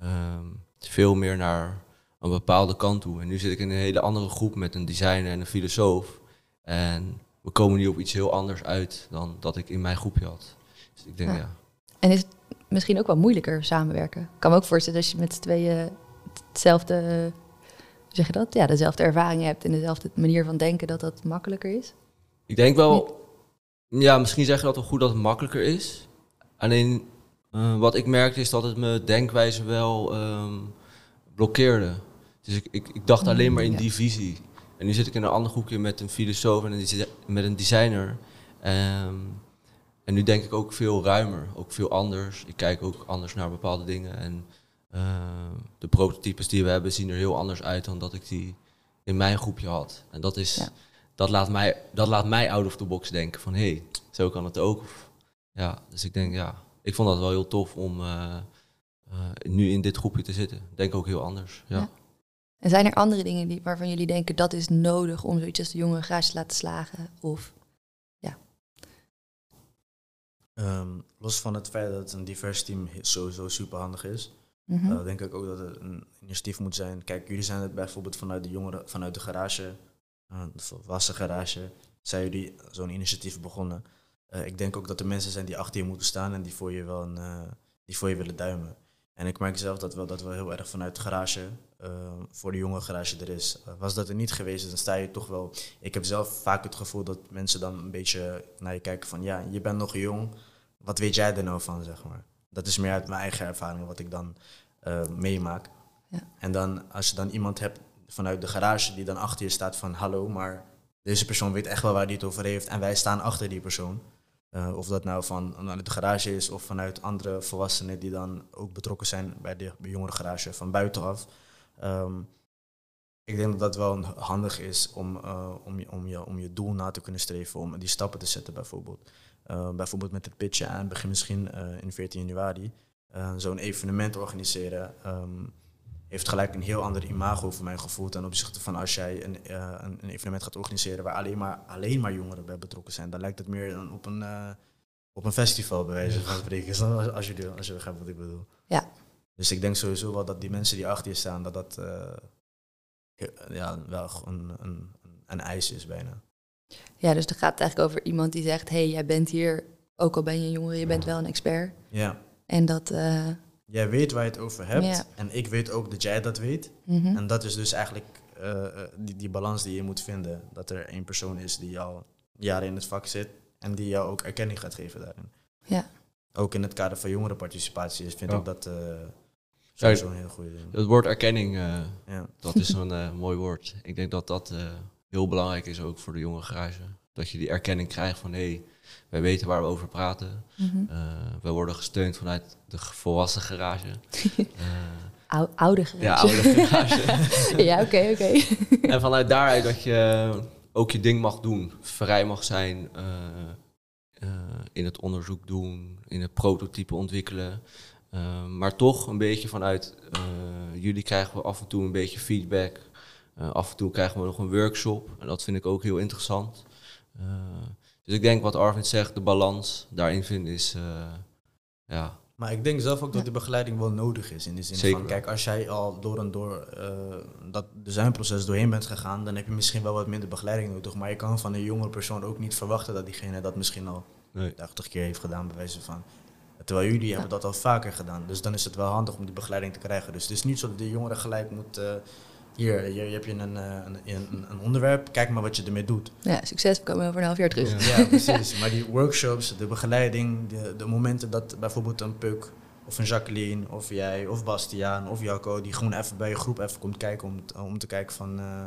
ehm, veel meer naar een bepaalde kant toe. En nu zit ik in een hele andere groep met een designer en een filosoof. En we komen nu op iets heel anders uit dan dat ik in mijn groepje had. Dus ik denk, Ja. ja. En is het misschien ook wel moeilijker samenwerken? Ik kan me ook voorstellen als je met z'n tweeën hetzelfde, zeg je dat? Ja, dezelfde ervaring hebt en dezelfde manier van denken, dat dat makkelijker is. Ik denk wel, ja, misschien zeg je dat wel goed dat het makkelijker is. Alleen eh, wat ik merkte is dat het mijn denkwijze wel ehm, blokkeerde. Dus ik, ik, ik dacht alleen maar in die visie. En nu zit ik in een ander groepje met een filosoof en een met een designer. Ehm, en nu denk ik ook veel ruimer, ook veel anders. Ik kijk ook anders naar bepaalde dingen. En eh, de prototypes die we hebben zien er heel anders uit dan dat ik die in mijn groepje had. En dat is, Ja. Dat, laat mij, dat laat mij out of the box denken van hé, hey, zo kan het ook. Of, ja, dus ik denk ja, ik vond dat wel heel tof om eh, eh, nu in dit groepje te zitten. Ik Denk ook heel anders. Ja. Ja. En zijn er andere dingen die, waarvan jullie denken dat is nodig om zoiets als de jonge garage te laten slagen? Of Ehm, los van het feit dat het een divers team sowieso super handig is, Mhm. eh, denk ik ook dat het een initiatief moet zijn. Kijk, jullie zijn het bijvoorbeeld vanuit de jongeren, vanuit de garage, de volwassen garage. zijn jullie zo'n initiatief begonnen. Eh, ik denk ook dat er mensen zijn die achter je moeten staan en die voor je, wel een, eh, die voor je willen duimen. En ik merk zelf dat wel, dat wel heel erg vanuit de garage, eh, voor de jonge garage er is. Was dat er niet geweest, dan sta je toch wel... Ik heb zelf vaak het gevoel dat mensen dan een beetje naar je kijken van... Ja, je bent nog jong, wat weet jij er nou van, zeg maar. Dat is meer uit mijn eigen ervaring wat ik dan meemaak. Ja. En dan als je dan iemand hebt vanuit de garage die dan achter je staat van... Hallo, maar deze persoon weet echt wel waar hij het over heeft en wij staan achter die persoon. Uh, of dat nou van, vanuit de garage is of vanuit andere volwassenen die dan ook betrokken zijn bij de jongere garage van buitenaf. Um, ik denk dat dat wel handig is om, uh, om, je, om, je, om je doel na te kunnen streven, om die stappen te zetten bijvoorbeeld. Uh, bijvoorbeeld met het pitchen aan, begin misschien in 14 januari, zo'n evenement organiseren. Um, heeft gelijk een heel ander imago voor mijn gevoel ten opzichte van als jij een, uh, een, een, evenement gaat organiseren waar alleen maar, alleen maar jongeren bij betrokken zijn. Dan lijkt het meer dan op een, uh, op een festival bij wijze van spreken, als je, als je begrijpt wat ik bedoel. Ja. Dus ik denk sowieso wel dat die mensen die achter je staan, dat dat uh, ja, wel een, een, een eis is bijna. Ja, dus het gaat eigenlijk over iemand die zegt, hé, hey, jij bent hier, ook al ben je een jongere, je bent wel een expert. Ja. En dat jij weet waar je het over hebt. Ja. En ik weet ook dat jij dat weet. Mm -hmm. En dat is dus eigenlijk uh, die, die balans die je moet vinden. Dat er één persoon is die al jaren in het vak zit en die jou ook erkenning gaat geven daarin. Ja. Ook in het kader van jongerenparticipatie vind ja. ik dat uh, sowieso een heel goede ding. Het woord erkenning, uh, ja. dat is een mooi woord. Ik denk dat dat heel belangrijk is ook voor de jonge garage. Dat je die erkenning krijgt van hé, hey, wij weten waar we over praten. Mm -hmm. uh, we worden gesteund vanuit de volwassen garage. uh, oude garage. Ja, oude garage. ja, oké, oké. Okay, en vanuit daaruit dat je ook je ding mag doen, vrij mag zijn, uh, in het onderzoek doen, in het prototype ontwikkelen. maar toch een beetje vanuit jullie krijgen we af en toe een beetje feedback. af en toe krijgen we nog een workshop. En dat vind ik ook heel interessant. Dus ik denk wat Arvind zegt, de balans daarin vinden is, uh, ja. Maar ik denk zelf ook dat die begeleiding wel nodig is. In de zin Zeker. van, kijk, als jij al door en door uh, dat designproces doorheen bent gegaan, dan heb je misschien wel wat minder begeleiding nodig. Maar je kan van een jongere persoon ook niet verwachten dat diegene dat misschien al nee. 80 keer heeft gedaan, bij wijze van. Terwijl jullie ja. hebben dat al vaker gedaan. Dus dan is het wel handig om die begeleiding te krijgen. Dus het is niet zo dat de jongere gelijk moet... Uh, hier, hier heb je een, een, een, een, onderwerp, kijk maar wat je ermee doet. Ja, succes, we komen over een half jaar terug. Ja, ja precies. Maar die workshops, de begeleiding, de, de momenten dat bijvoorbeeld een Puk of een Jacqueline of jij of Bastiaan of Jacco, die gewoon even bij je groep even komt kijken om, om te kijken van uh,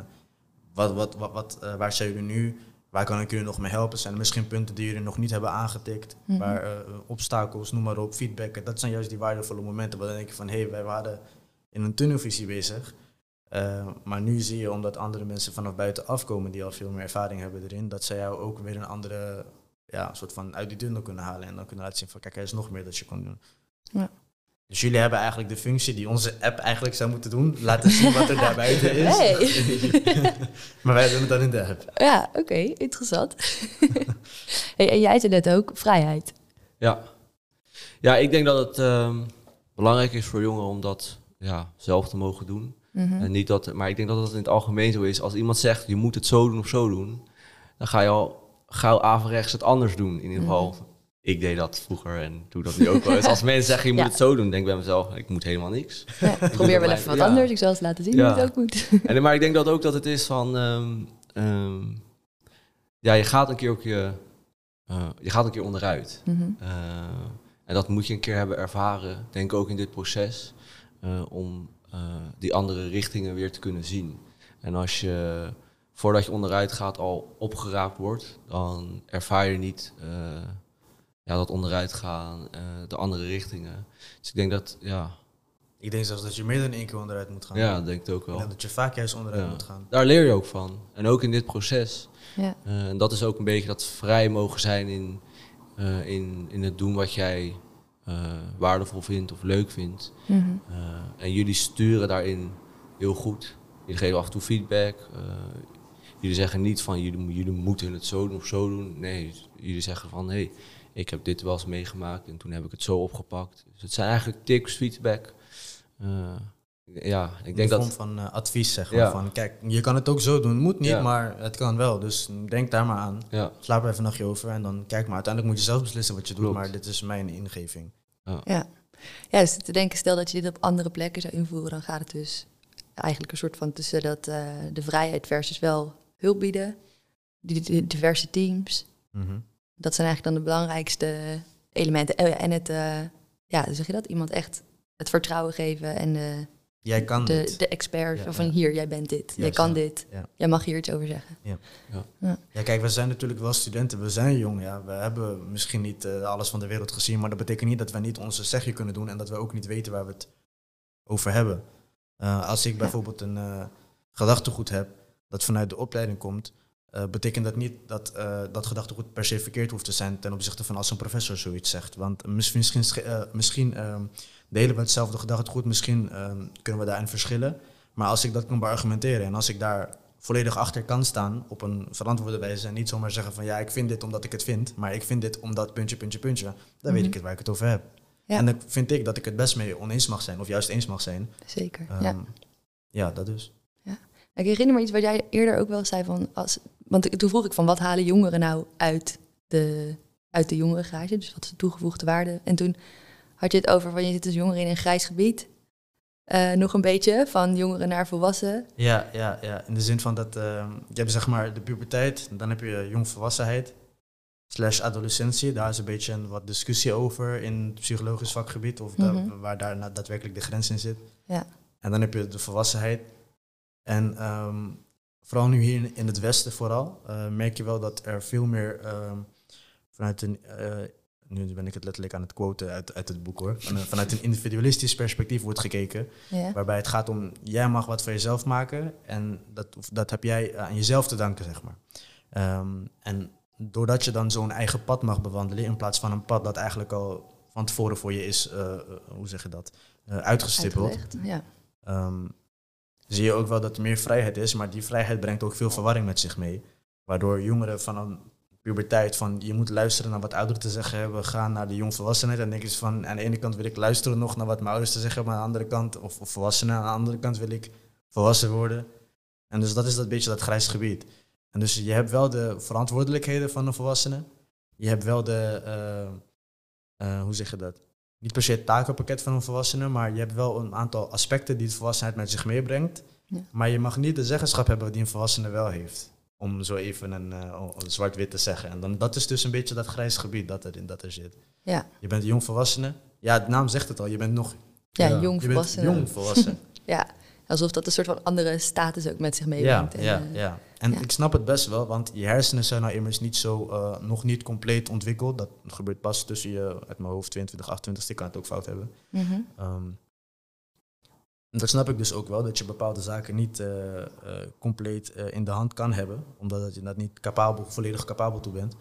wat, wat, wat, wat, uh, waar zijn jullie nu, waar kan ik jullie nog mee helpen? Zijn er misschien punten die jullie nog niet hebben aangetikt, Mhm. waar uh, obstakels, noem maar op, feedback. Dat zijn juist die waardevolle momenten waar dan denk je van hé, hey, wij waren in een tunnelvisie bezig. Uh, maar nu zie je, omdat andere mensen vanaf buiten afkomen die al veel meer ervaring hebben erin, dat zij jou ook weer een andere ja, soort van uit die tunnel kunnen halen en dan kunnen laten zien van kijk, er is nog meer dat je kan doen. Ja. Dus jullie hebben eigenlijk de functie die onze app eigenlijk zou moeten doen, laten zien wat er daar buiten is. Maar wij doen het dan in de app. Ja, oké, okay, interessant. hey, en jij zei net ook, vrijheid. Ja, ja ik denk dat het um, belangrijk is voor jongeren om dat ja, zelf te mogen doen. Mm -hmm. En niet dat, maar ik denk dat het in het algemeen zo is. Als iemand zegt, je moet het zo doen of zo doen, dan ga je al gauw averechts het anders doen. In ieder geval, mm -hmm. ik deed dat vroeger en doe dat nu ook wel eens. Als mensen zeggen, je moet ja. het zo doen, denk ik bij mezelf, ik moet helemaal niks. Ja, probeer wel even wat ja. anders, ik zal eens laten zien hoe het ook moet. En, maar ik denk dat ook dat het is van, um, um, ja, je gaat een keer je, uh, je gaat een keer onderuit. Mm -hmm. uh, en dat moet je een keer hebben ervaren, denk ik ook in dit proces, uh, om die andere richtingen weer te kunnen zien. En als je voordat je onderuit gaat al opgeraapt wordt, dan ervaar je niet uh, ja, dat onderuit gaan, uh, de andere richtingen. Dus ik denk dat, ja. Ik denk zelfs dat je meer dan één keer onderuit moet gaan. Ja, denk ik ook wel. Denk dat je vaak juist onderuit ja. moet gaan. Daar leer je ook van. En ook in dit proces. Ja. Uh, en dat is ook een beetje dat vrij mogen zijn in, in, in het doen wat jij waardevol vindt of leuk vindt. Mm -hmm. uh, en jullie sturen daarin heel goed. Jullie geven af en toe feedback. Uh, jullie zeggen niet van jullie, jullie moeten het zo doen of zo doen. Nee, jullie zeggen van hé, hey, ik heb dit wel eens meegemaakt en toen heb ik het zo opgepakt. Dus het zijn eigenlijk tips, feedback. Ja, ik In denk de vorm dat... van eh, advies, zeg maar. Ja. Van, kijk, je kan het ook zo doen. Moet niet, Ja. maar het kan wel. Dus denk daar maar aan. Ja, Slaap er even een nachtje over en dan kijk maar. Uiteindelijk moet je zelf beslissen wat je doet, Klopt. maar dit is mijn ingeving. Ja. ja, dus te denken, stel dat je dit op andere plekken zou invoeren, dan gaat het dus eigenlijk een soort van tussen dat, eh, de vrijheid versus wel hulp bieden, die, die diverse teams. Mhm. Dat zijn eigenlijk dan de belangrijkste elementen. Oh ja, En het, eh, ja, zeg je dat? Iemand echt het vertrouwen geven en de, Jij kan de, dit. de expert Ja, van ja. hier, jij bent dit, jij kan ja. dit, Ja. jij mag hier iets over zeggen. Ja, kijk, we zijn natuurlijk wel studenten. We zijn jong, ja. We hebben misschien niet eh, alles van de wereld gezien, maar dat betekent niet dat we niet onze zegje kunnen doen en dat we ook niet weten waar we het over hebben. Eh, als ik bijvoorbeeld een eh, gedachtegoed heb dat vanuit de opleiding komt, eh, betekent dat niet dat eh, dat gedachtegoed per se verkeerd hoeft te zijn ten opzichte van als een professor zoiets zegt. Want mis- misschien, eh, misschien ehm, delen we hetzelfde gedachtegoed, misschien ehm, kunnen we daarin verschillen. Maar als ik dat kan beargumenteren en als ik daar volledig achter kan staan op een verantwoorde wijze en niet zomaar zeggen van ja, ik vind dit omdat ik het vind, maar ik vind dit omdat puntje, puntje, puntje, dan weet Mhm. ik het waar ik het over heb. Ja. En dan vind ik dat ik het best mee oneens mag zijn of juist eens mag zijn. Zeker, Ehm, ja. ja, dat dus. Ik herinner me iets wat jij eerder ook wel zei van als. Want toen vroeg ik van wat halen jongeren nou uit de, uit de jongerengarage? Dus wat is de toegevoegde waarde? En toen had je het over van je zit als jongere in een grijs gebied. Eh, nog een beetje van jongeren naar volwassen. Ja, ja, ja. In de zin van dat ehm, je hebt zeg maar de puberteit, dan heb je jongvolwassenheid slash adolescentie. Daar is een beetje een, wat discussie over in het psychologisch vakgebied of da- Mhm. waar daar daadwerkelijk de grens in zit. Ja. En dan heb je de volwassenheid. En ehm, vooral nu hier in- in het Westen vooral, eh, merk je wel dat er veel meer ehm, vanuit een, eh, nu ben ik het letterlijk aan het quoten uit, uit het boek hoor, Van- vanuit een individualistisch perspectief wordt gekeken. Ja. Waarbij het gaat om, jij mag wat voor jezelf maken en dat, dat heb jij aan jezelf te danken, zeg maar. Ehm, en doordat je dan zo'n eigen pad mag bewandelen, in plaats van een pad dat eigenlijk al van tevoren voor je is, eh, eh, hoe zeg je dat, Eh, uitgestippeld, Uitgelegd. Ja. ehm, zie je ook wel dat er meer vrijheid is, maar die vrijheid brengt ook veel verwarring met zich mee. Waardoor jongeren van een puberteit van je moet luisteren naar wat ouderen te zeggen hebben, gaan naar de jongvolwassenheid. En denken ze van aan de ene kant wil ik luisteren nog naar wat mijn ouders te zeggen hebben, aan de andere kant, of, of volwassenen, aan de andere kant wil ik volwassen worden. En dus dat is dat beetje dat grijs gebied. En dus je hebt wel de verantwoordelijkheden van een volwassene. Je hebt wel de, eh, eh, hoe zeg je dat? Niet per se het takenpakket van een volwassene, maar je hebt wel een aantal aspecten die de volwassenheid met zich meebrengt. Ja. Maar je mag niet de zeggenschap hebben die een volwassene wel heeft. Om zo even een, eh, een zwart-wit te zeggen. En dan, dat is dus een beetje dat grijs gebied dat er, dat er zit. Ja. Je bent een jong volwassene. Ja, de naam zegt het al. Je bent nog Ja, Ja. jong je bent volwassenen. jong volwassen. Ja, alsof dat een soort van andere status ook met zich ja, meebrengt. En, ja, eh, ja. En ja. ik snap het best wel, want je hersenen zijn nou immers niet zo, eh, nog niet compleet ontwikkeld. Dat gebeurt pas tussen je, uit mijn hoofd, 22, 28, ik kan het ook fout hebben. mhm. Ehm, en dat snap ik dus ook wel, dat je bepaalde zaken niet eh, eh, compleet eh, in de hand kan hebben, omdat je dat niet capabel, volledig capabel toe bent.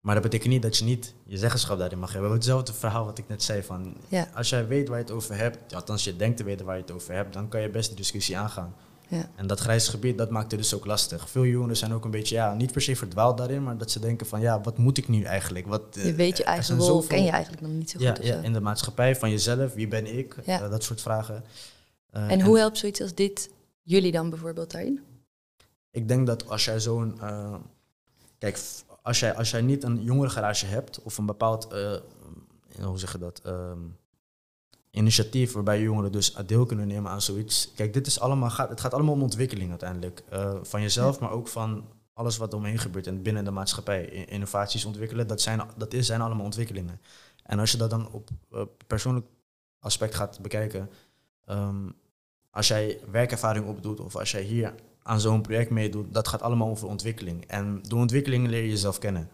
Maar dat betekent niet dat je niet je zeggenschap daarin mag hebben. Hetzelfde verhaal wat ik net zei van, Ja. als jij weet waar je het over hebt, althans je denkt te weten waar je het over hebt, dan kan je best de discussie aangaan. Ja. En dat grijze gebied, dat maakt het dus ook lastig. Veel jongeren zijn ook een beetje, ja, niet per se verdwaald daarin, maar dat ze denken van, ja, wat moet ik nu eigenlijk? Wat, Je weet je eigen rol, zoveel- ken je eigenlijk nog niet zo goed ja, ja, in de maatschappij van jezelf, wie ben ik? Dat soort vragen. Eh, En hoe helpt zoiets als dit jullie dan bijvoorbeeld daarin? Ik denk dat als jij zo'n. eh, kijk, als jij, als jij niet een jongerengarage hebt of een bepaald. eh, hoe zeg je dat? ehm, initiatief waarbij jongeren dus deel kunnen nemen aan zoiets. Kijk, dit is allemaal, gaat, het gaat allemaal om ontwikkeling uiteindelijk. Van jezelf, maar ook van alles wat omheen gebeurt en binnen de maatschappij. Innovaties ontwikkelen, dat zijn, dat is, zijn allemaal ontwikkelingen. En als je dat dan op persoonlijk aspect gaat bekijken. ehm, als jij werkervaring opdoet of als jij hier aan zo'n project meedoet, dat gaat allemaal over ontwikkeling. En door ontwikkeling leer je jezelf kennen.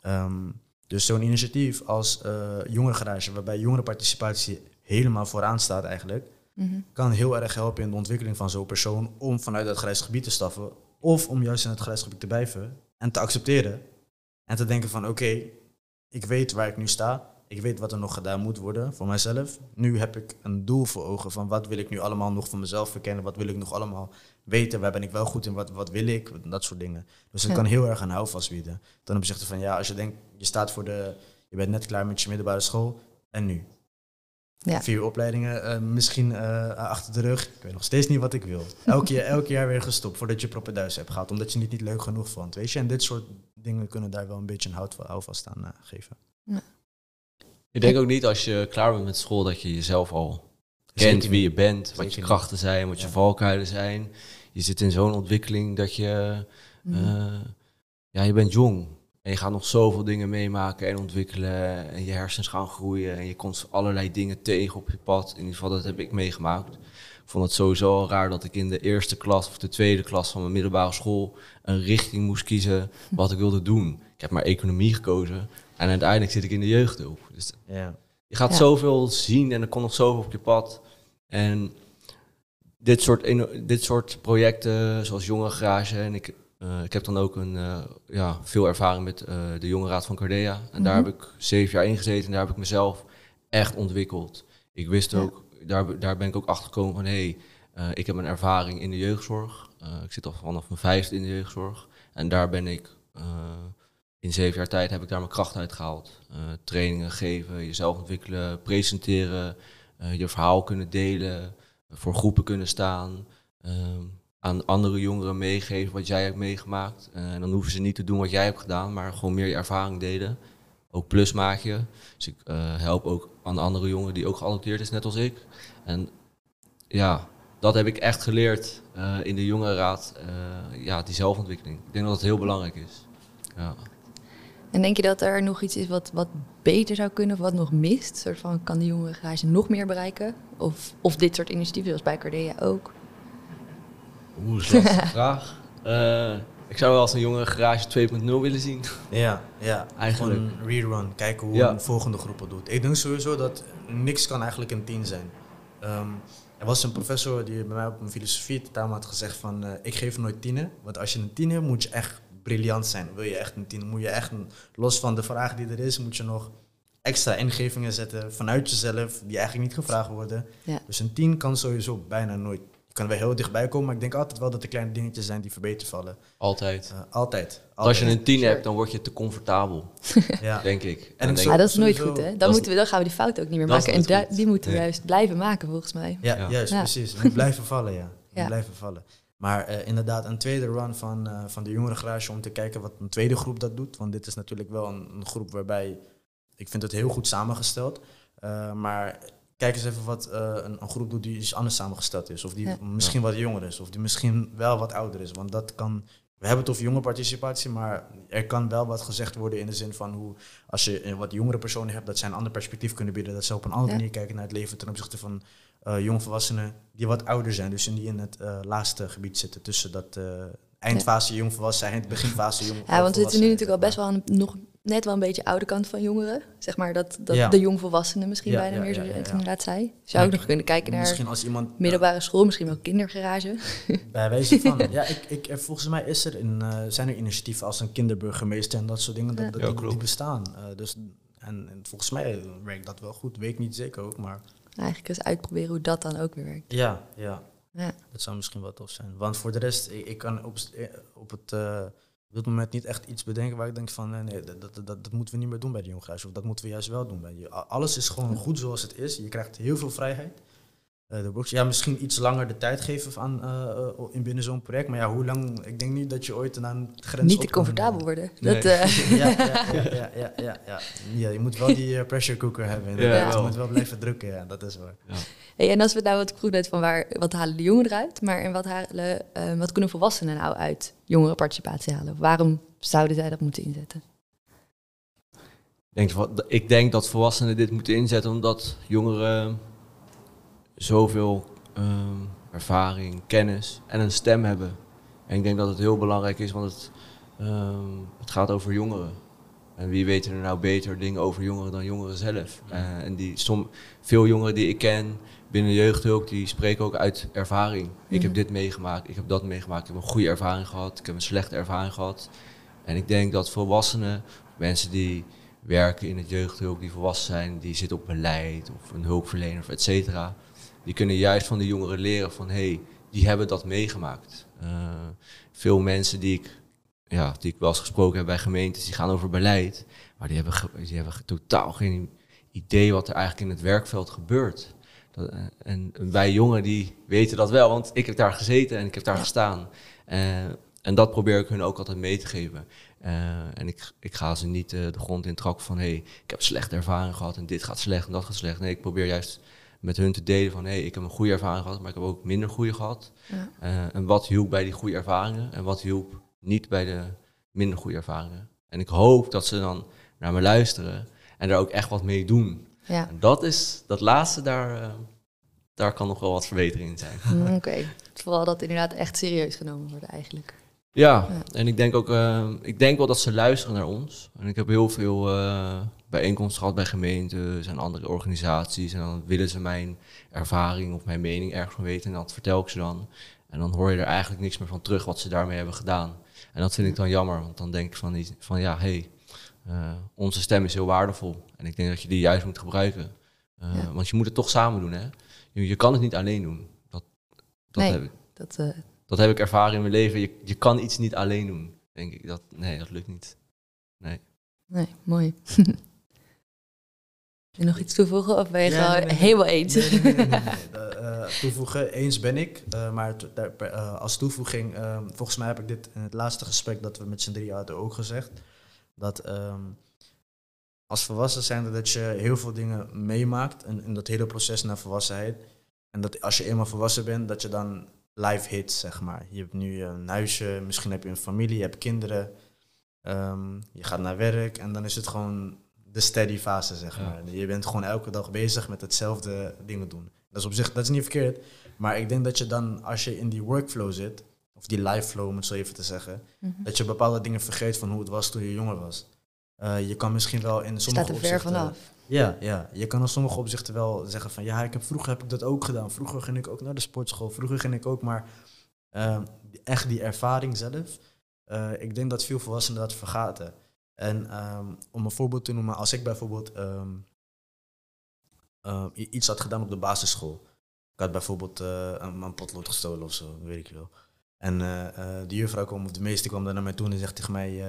Ehm, dus zo'n initiatief als eh jongerengarage, waarbij jongerenparticipatie helemaal vooraan staat eigenlijk, Mhm. kan heel erg helpen in de ontwikkeling van zo'n persoon om vanuit dat grijs gebied te stappen. Of om juist in het grijs gebied te blijven en te accepteren. En te denken van oké, ik weet waar ik nu sta. Ik weet wat er nog gedaan moet worden voor mijzelf. Nu heb ik een doel voor ogen van wat wil ik nu allemaal nog van mezelf verkennen. Wat wil ik nog allemaal weten. Waar ben ik wel goed in. Wat, wat wil ik. Dat soort dingen. Dus het Ja. kan heel erg een houvast bieden. Ten opzichte van ja, als je denkt, je staat voor de, je bent net klaar met je middelbare school. En nu? Ja. Vier opleidingen eh, misschien eh, achter de rug. Ik weet nog steeds niet wat ik wil. Elk jaar, elk jaar weer gestopt voordat je propeduis hebt gehad. Omdat je het niet leuk genoeg vond. Weet je? En dit soort dingen kunnen daar wel een beetje een houvast aan uh, geven. Ik denk ook niet als je klaar bent met school dat je jezelf al kent wie je bent, wat je krachten zijn, wat je Ja. valkuilen zijn. Je zit in zo'n ontwikkeling dat je, eh, ja, je bent jong. En je gaat nog zoveel dingen meemaken en ontwikkelen. En je hersens gaan groeien. En je komt allerlei dingen tegen op je pad. In ieder geval, dat heb ik meegemaakt. Ik vond het sowieso al raar dat ik in de eerste klas of de tweede klas van mijn middelbare school een richting moest kiezen wat ik wilde doen. Ik heb maar economie gekozen. En uiteindelijk zit ik in de jeugdhulp. Dus Ja. je gaat Ja. zoveel zien en er komt nog zoveel op je pad. En dit soort, dit soort projecten, zoals Jongerengarage, en ik, eh, ik heb dan ook een, eh, ja, veel ervaring met eh, de Jonge Raad van Cardea. En daar Mhm. heb ik zeven jaar in gezeten en daar heb ik mezelf echt ontwikkeld. Ik wist Ja. ook, daar, daar ben ik ook achter gekomen van, hé, hey, eh, ik heb een ervaring in de jeugdzorg. Eh, ik zit al vanaf mijn vijfde in de jeugdzorg. En daar ben ik, eh, in zeven jaar tijd heb ik daar mijn kracht uit gehaald. Eh, trainingen geven, jezelf ontwikkelen, presenteren, eh, je verhaal kunnen delen, voor groepen kunnen staan, ehm, aan andere jongeren meegeven wat jij hebt meegemaakt. Eh, en dan hoeven ze niet te doen wat jij hebt gedaan, maar gewoon meer je ervaring delen. Ook plus maak je. Dus ik eh, help ook aan andere jongeren die ook geadopteerd is, net als ik. En ja, dat heb ik echt geleerd eh, in de jongerenraad. eh ja, die zelfontwikkeling. Ik denk dat het heel belangrijk is. Ja. En denk je dat er nog iets is wat, wat beter zou kunnen of wat nog mist? Soort van, kan de jongere garage nog meer bereiken? Of, of dit soort initiatieven, zoals bij Cardea ook? Oeh, dat is een vraag. Eh, ik zou wel als een jongere garage 2.0 willen zien. Ja, ja. Eigenlijk. Gewoon een rerun. Kijken hoe Ja. een volgende groep het doet. Ik denk sowieso dat niks kan eigenlijk een tien zijn. Ehm, er was een professor die bij mij op mijn filosofie had gezegd van... eh, ik geef nooit tienen, want als je een tien hebt moet je echt briljant zijn. Wil je echt een tien, moet je echt, een- los van de vraag die er is, moet je nog extra ingevingen zetten vanuit jezelf, die eigenlijk niet gevraagd worden. Ja. Dus een tien kan sowieso bijna nooit. Je kan wel heel dichtbij komen, maar ik denk altijd wel dat er kleine dingetjes zijn die verbeterd vallen. Altijd. Eh, altijd. Als je een 10 Sure. hebt, dan word je te comfortabel, Ja. denk ik. En denk Ja, dat is nooit goed, hè? Dan, moeten we, dan gaan we die fout ook niet meer maken. En da- die moeten we Nee. juist blijven maken, volgens mij. Ja, Ja. juist, Ja. precies. Blijven vallen, Ja. blijven vallen. Maar eh, inderdaad, een tweede run van, eh, van de jongerengarage om te kijken wat een tweede groep dat doet. Want dit is natuurlijk wel een, een groep waarbij, ik vind het heel goed samengesteld. Eh, maar kijk eens even wat eh, een, een groep doet die iets anders samengesteld is. Of die Ja. misschien wat jonger is. Of die misschien wel wat ouder is. Want dat kan, we hebben het over jonge participatie, maar er kan wel wat gezegd worden in de zin van hoe, als je eh, wat jongere personen hebt, dat zij een ander perspectief kunnen bieden. Dat ze op een andere Ja. manier kijken naar het leven ten opzichte van eh jongvolwassenen die wat ouder zijn. Dus die in het eh, laatste gebied zitten tussen dat eindfase jongvolwassenheid, beginfase jong. Ja, want we zitten nu natuurlijk al best wel aan nog net wel een beetje oude kant van jongeren. Zeg maar dat, dat Ja. de jongvolwassenen misschien Ja, bijna ja, meer, ja, zoals ja, het ja. inderdaad zei. Zou ook Ja, nog kunnen kijken naar Misschien als iemand middelbare school, misschien wel kindergarage. Bij wijze van. ja, ik, ik, er- volgens mij is er in, eh, zijn er initiatieven als een kinderburgemeester en dat soort dingen. Dat, Ja. dat- Ja, die bestaan. Eh, dus, en, en volgens mij werkt dat wel goed. Weet ik niet zeker ook, maar. Eigenlijk eens uitproberen hoe dat dan ook weer werkt. Ja, ja. Ja. Dat zou misschien wel tof zijn. Want voor de rest, ik, ik kan op, op het. eh, op dit moment niet echt iets bedenken waar ik denk van eh, nee, dat, dat, dat, dat moeten we niet meer doen bij de jonggarage. Of dat moeten we juist wel doen bij Alles is gewoon goed zoals het is. Je krijgt heel veel vrijheid. Eh, de box, ja, misschien iets langer de tijd geven aan, in binnen zo'n project. Maar ja, hoe lang? Ik denk niet dat je ooit aan een grens Niet te comfortabel worden. Nee. Dat, eh, ja, ja, ja, ja, ja, ja, ja. Ja, je moet wel die pressure cooker hebben. inderdaad. Ja, je moet wel blijven drukken, ja, dat is waar. En als we nou wat vroeg net van waar, wat halen de jongeren eruit, maar en wat, halen, eh, wat kunnen volwassenen nou uit jongerenparticipatie halen? Waarom zouden zij dat moeten inzetten? Ik denk, wat- ik denk dat volwassenen dit moeten inzetten omdat jongeren zoveel ehm, ervaring, kennis en een stem hebben. En ik denk dat het heel belangrijk is, want het, ehm, het gaat over jongeren. En wie weet er nou beter dingen over jongeren dan jongeren zelf. Eh, en die, som, veel jongeren die ik ken binnen de jeugdhulp, die spreken ook uit ervaring. Ik heb Mhm. dit meegemaakt, ik heb dat meegemaakt, ik heb een goede ervaring gehad, ik heb een slechte ervaring gehad. En ik denk dat volwassenen, mensen die werken in het jeugdhulp, die volwassen zijn, die zitten op beleid of een hulpverlener of et cetera, die kunnen juist van de jongeren leren van hé, hey, die hebben dat meegemaakt. Eh, veel mensen die ik, ja, die ik wel eens gesproken heb bij gemeentes, die gaan over beleid, maar die hebben, die hebben totaal geen idee wat er eigenlijk in het werkveld gebeurt. Dat, eh, en wij jongeren die weten dat wel, want ik heb daar gezeten en ik heb daar gestaan. Uh, en dat probeer ik hun ook altijd mee te geven. Uh, en ik, ik ga ze niet uh, de grond in trappen van... hé, hey, ik heb slechte ervaring gehad en dit gaat slecht en dat gaat slecht. Nee, ik probeer juist met hun te delen van... hé, hey, ik heb een goede ervaring gehad, maar ik heb ook minder goede gehad. Ja. En wat hielp bij die goede ervaringen en wat hielp niet bij de minder goede ervaringen. En ik hoop dat ze dan naar me luisteren en er ook echt wat mee doen. Ja. En dat is, dat laatste, daar, daar kan nog wel wat verbetering in zijn. Mm, oké, vooral dat inderdaad echt serieus genomen wordt eigenlijk. Ja, en ik denk ook, uh, ik denk wel dat ze luisteren naar ons. En ik heb heel veel uh, bijeenkomsten gehad bij gemeenten en andere organisaties. En dan willen ze mijn ervaring of mijn mening ergens van weten. En dat vertel ik ze dan. En dan hoor je er eigenlijk niks meer van terug wat ze daarmee hebben gedaan. En dat vind ik dan jammer, want dan denk ik van, die, van ja, hé, hey, uh, onze stem is heel waardevol. En ik denk dat je die juist moet gebruiken. Ja. Want je moet het toch samen doen, hè. Je, je kan het niet alleen doen. Dat, dat nee, heb ik. Dat, dat heb ik ervaren in mijn leven. Je, je kan iets niet alleen doen, denk ik. Dat, nee, dat lukt niet. Nee. Nee, mooi. Wil je nog iets toevoegen of ben je ja, gewoon helemaal eens? Nee, nee, nee, toevoegen, eens ben ik. Uh, maar uh, als toevoeging, volgens mij heb ik dit in het laatste gesprek dat we met z'n drie hadden ook gezegd. Dat ehm, als volwassen zijn dat je heel veel dingen meemaakt in, in dat hele proces naar volwassenheid. En dat als je eenmaal volwassen bent, dat je dan live hits, zeg maar. Je hebt nu een huisje, misschien heb je een familie, je hebt kinderen. Um, je gaat naar werk en dan is het gewoon de steady fase, zeg maar. Je bent gewoon elke dag bezig met hetzelfde dingen doen. Dat is op zich, dat is niet verkeerd. Maar ik denk dat je dan, als je in die workflow zit, of die live flow, om het zo even te zeggen, mm -hmm. dat je bepaalde dingen vergeet van hoe het was toen je jonger was. Uh, je kan misschien wel in sommige Staat er ver vanaf. Ja, ja, je kan in sommige opzichten wel zeggen van ja, ik heb, vroeger heb ik dat ook gedaan. Vroeger ging ik ook naar de sportschool. Vroeger ging ik ook, maar uh, echt die ervaring zelf. Uh, ik denk dat veel volwassenen dat vergaten. En um, om een voorbeeld te noemen, als ik bijvoorbeeld um, uh, iets had gedaan op de basisschool. Ik had bijvoorbeeld een, een, potlood gestolen of zo, weet ik wel. En de juffrouw kwam, of de meester kwam dan naar mij toe en zegt tegen mij...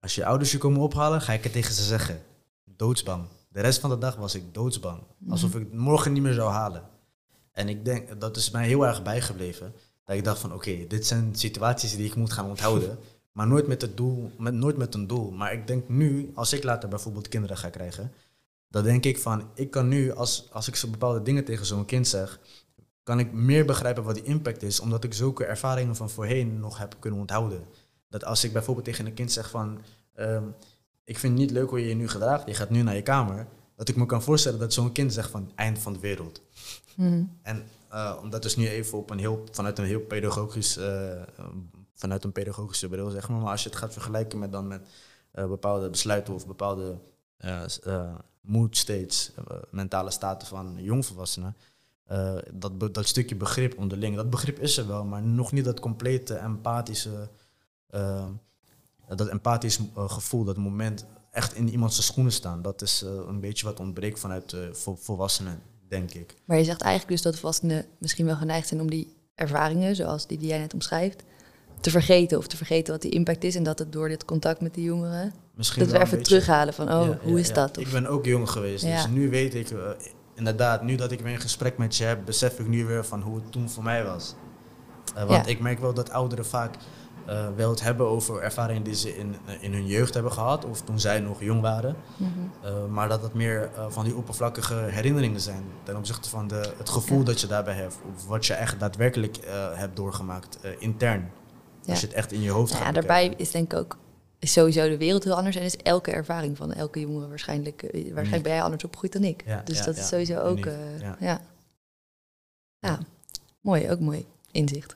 als je ouders je komen ophalen, ga ik het tegen ze zeggen. Doodsbang. De rest van de dag was ik doodsbang. Alsof ik het morgen niet meer zou halen. En ik denk, dat is mij heel erg bijgebleven. Dat ik dacht van, oké, dit zijn situaties die ik moet gaan onthouden. Maar nooit met, het doel, met, nooit met een doel. Maar ik denk nu, als ik later bijvoorbeeld kinderen ga krijgen... dan denk ik van, ik kan nu, als, als ik zo bepaalde dingen tegen zo'n kind zeg... kan ik meer begrijpen wat die impact is. Omdat ik zulke ervaringen van voorheen nog heb kunnen onthouden. Dat als ik bijvoorbeeld tegen een kind zeg van... Um, ik vind het niet leuk hoe je je nu gedraagt. Je gaat nu naar je kamer. Dat ik me kan voorstellen dat zo'n kind zegt van eind van de wereld. Mm. En uh, omdat dus nu even op een heel, vanuit een heel pedagogisch, uh, vanuit een pedagogische bril zeg maar. Maar als je het gaat vergelijken met dan met uh, bepaalde besluiten of bepaalde mood states, mentale staten van jongvolwassenen. dat, dat stukje begrip onderling, dat begrip is er wel, maar nog niet dat complete empathische dat empathisch uh, gevoel, dat moment echt in iemands schoenen staan, dat is uh, een beetje wat ontbreekt vanuit uh, volwassenen, denk ik. Maar je zegt eigenlijk dus dat volwassenen misschien wel geneigd zijn om die ervaringen, zoals die die jij net omschrijft, te vergeten of te vergeten wat die impact is en dat het door dit contact met die jongeren, Misschien dat we even terughalen van, oh, hoe is dat? Of... Ik ben ook jong geweest, dus nu weet ik, inderdaad, nu dat ik weer een gesprek met je heb, besef ik nu weer van hoe het toen voor mij was. want ik merk wel dat ouderen vaak uh, wel het hebben over ervaringen die ze in, eh, in hun jeugd hebben gehad, of toen zij nog jong waren. Mm -hmm. maar dat het meer uh, van die oppervlakkige herinneringen zijn ten opzichte van de, het gevoel ja. dat je daarbij hebt, of wat je echt daadwerkelijk hebt doorgemaakt intern. Als je het echt in je hoofd ja, Daarbij is denk ik ook is sowieso de wereld heel anders en is elke ervaring van elke jongen waarschijnlijk, waarschijnlijk ben jij anders opgegroeid dan ik. dus dat is sowieso ook, ja. ja. mooi, ook mooi inzicht.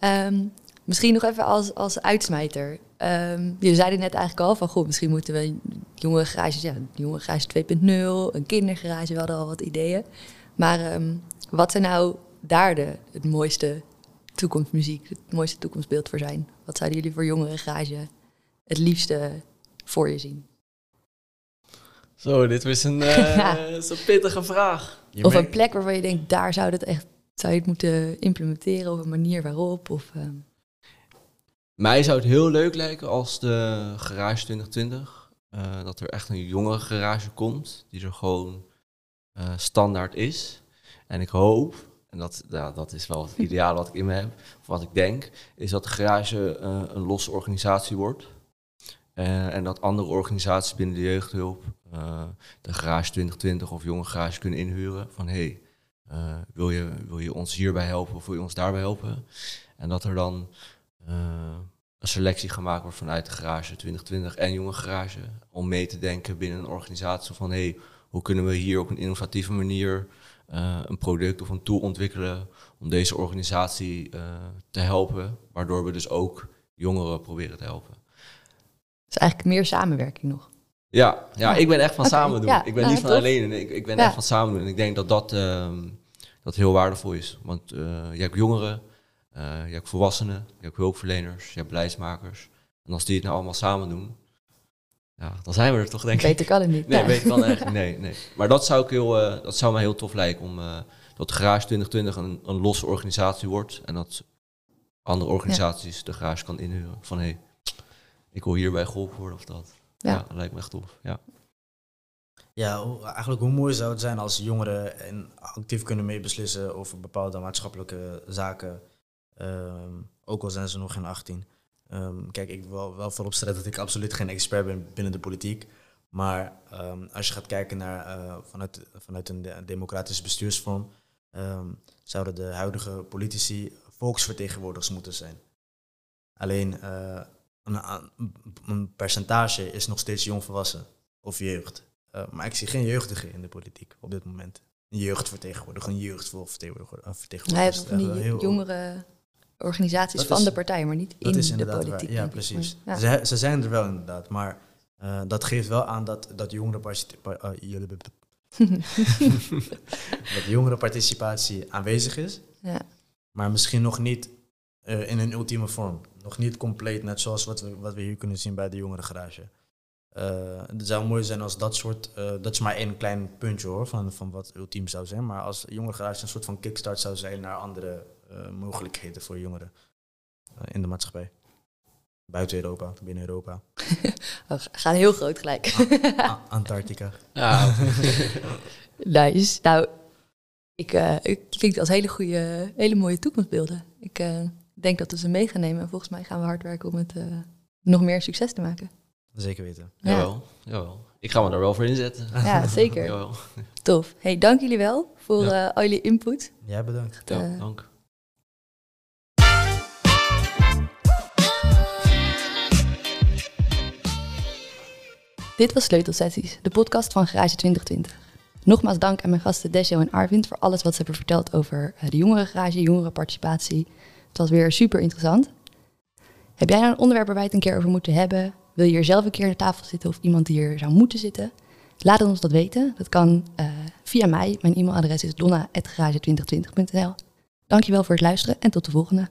Um, misschien nog even als, als uitsmijter. Um, je zeiden net eigenlijk al van, goed, misschien moeten we jonge garages, ja, jonge garage 2.0, een kindergarage, we hadden al wat ideeën. Maar um, wat zijn nou daar de, het mooiste toekomstmuziek, het mooiste toekomstbeeld voor zijn? Wat zouden jullie voor jongere garage het liefste voor je zien? Zo, dit was een, uh, een pittige vraag. of een plek waarvan je denkt, daar zou het echt zou je het moeten implementeren of een manier waarop? Of, uh... Mij zou het heel leuk lijken als de Garage 2020 eh, dat er echt een jongere garage komt, die er gewoon eh, standaard is. En ik hoop, en dat, dat is wel het ideaal wat ik in me heb, wat ik denk, is dat de garage eh, een losse organisatie wordt. Eh, en dat andere organisaties binnen de jeugdhulp eh, de garage 2020 of jonge garage kunnen inhuren. Van hé, hey, wil, je, wil je ons hierbij helpen of wil je ons daarbij helpen? En dat er dan een selectie gemaakt wordt vanuit de garage 2020 en jonge garage. Om mee te denken binnen een organisatie van hé, hey, hoe kunnen we hier op een innovatieve manier eh, een product of een tool ontwikkelen om deze organisatie eh, te helpen. Waardoor we dus ook jongeren proberen te helpen. Is eigenlijk meer samenwerking nog. Ja, ja, Ja. ik ben echt van samen doen. ja. Ik ben niet van tof. alleen. Ik, ik ben Ja. echt van samen doen. En ik denk dat dat, ehm, dat heel waardevol is. Want eh, je hebt jongeren, je hebt volwassenen, je hebt hulpverleners, je hebt beleidsmakers. En als die het nou allemaal samen doen, ja, dan zijn we er toch denk ik. Beter kan het niet. Nee, Ja. weet ik wel eigenlijk. Nee, nee. Maar dat zou, ik heel, eh, dat zou mij heel tof lijken. Om, eh, dat de Garage 2020 een, een losse organisatie wordt. En dat andere organisaties de garage kan inhuren. Van hé, hey, ik wil hierbij geholpen worden of dat. Ja. Ja, dat lijkt me echt tof. Ja. Ja, eigenlijk hoe mooi zou het zijn als jongeren en actief kunnen meebeslissen over bepaalde maatschappelijke zaken. Ehm, ook al zijn ze nog geen 18. Ehm, kijk, ik wil wel vooropstellen dat ik absoluut geen expert ben binnen de politiek. Maar ehm, als je gaat kijken naar eh, vanuit, vanuit een de- democratische bestuursvorm, ehm, zouden de huidige politici volksvertegenwoordigers moeten zijn. Alleen eh, een, een percentage is nog steeds jongvolwassen of jeugd. Uh, maar ik zie geen jeugdigen in de politiek op dit moment. Een jeugdvertegenwoordiger, een jeugdvertegenwoordiger. Hij heeft van die jongere organisaties Dat van is- de partij, maar niet in is de inderdaad politiek. waar. Ja, precies. Ja. Ze, ze zijn er wel inderdaad, maar uh, dat geeft wel aan dat, dat jongere participatie... Uh, dat jongere participatie aanwezig is, ja. maar misschien nog niet uh, in een ultieme vorm. Nog niet compleet, net zoals wat we, wat we hier kunnen zien bij de jongere garage. Uh, het zou mooi zijn als dat soort, uh, dat is maar één klein puntje hoor, van, van wat ultiem zou zijn. Maar als jongere garage een soort van kickstart zou zijn naar andere mogelijkheden voor jongeren uh, in de maatschappij. Buiten Europa, binnen Europa. We gaan heel groot gelijk. A Antarctica. Ja. nice. Nou, ik, uh, ik klinkt als hele goede, hele mooie toekomstbeelden. Ik uh, denk dat we ze mee gaan nemen. En volgens mij gaan we hard werken om het uh, nog meer succes te maken. Zeker weten. Ja. Jawel, jawel. Ik ga me daar wel voor inzetten. Ja, zeker. jawel. Tof. Hey, dank jullie wel voor ja. uh, al jullie input. Ja, bedankt. Dank. Dit was Sleutelsessies, de podcast van Garage 2020. Nogmaals dank aan mijn gasten Desjo en Arvind voor alles wat ze hebben verteld over de jongerengarage, jongerenparticipatie. Het was weer super interessant. Heb jij nou een onderwerp waar wij het een keer over moeten hebben? Wil je hier zelf een keer aan de tafel zitten of iemand die hier zou moeten zitten? Laat ons dat weten. Dat kan uh, via mij. Mijn e-mailadres is donna.garage2020.nl Dankjewel voor het luisteren en tot de volgende.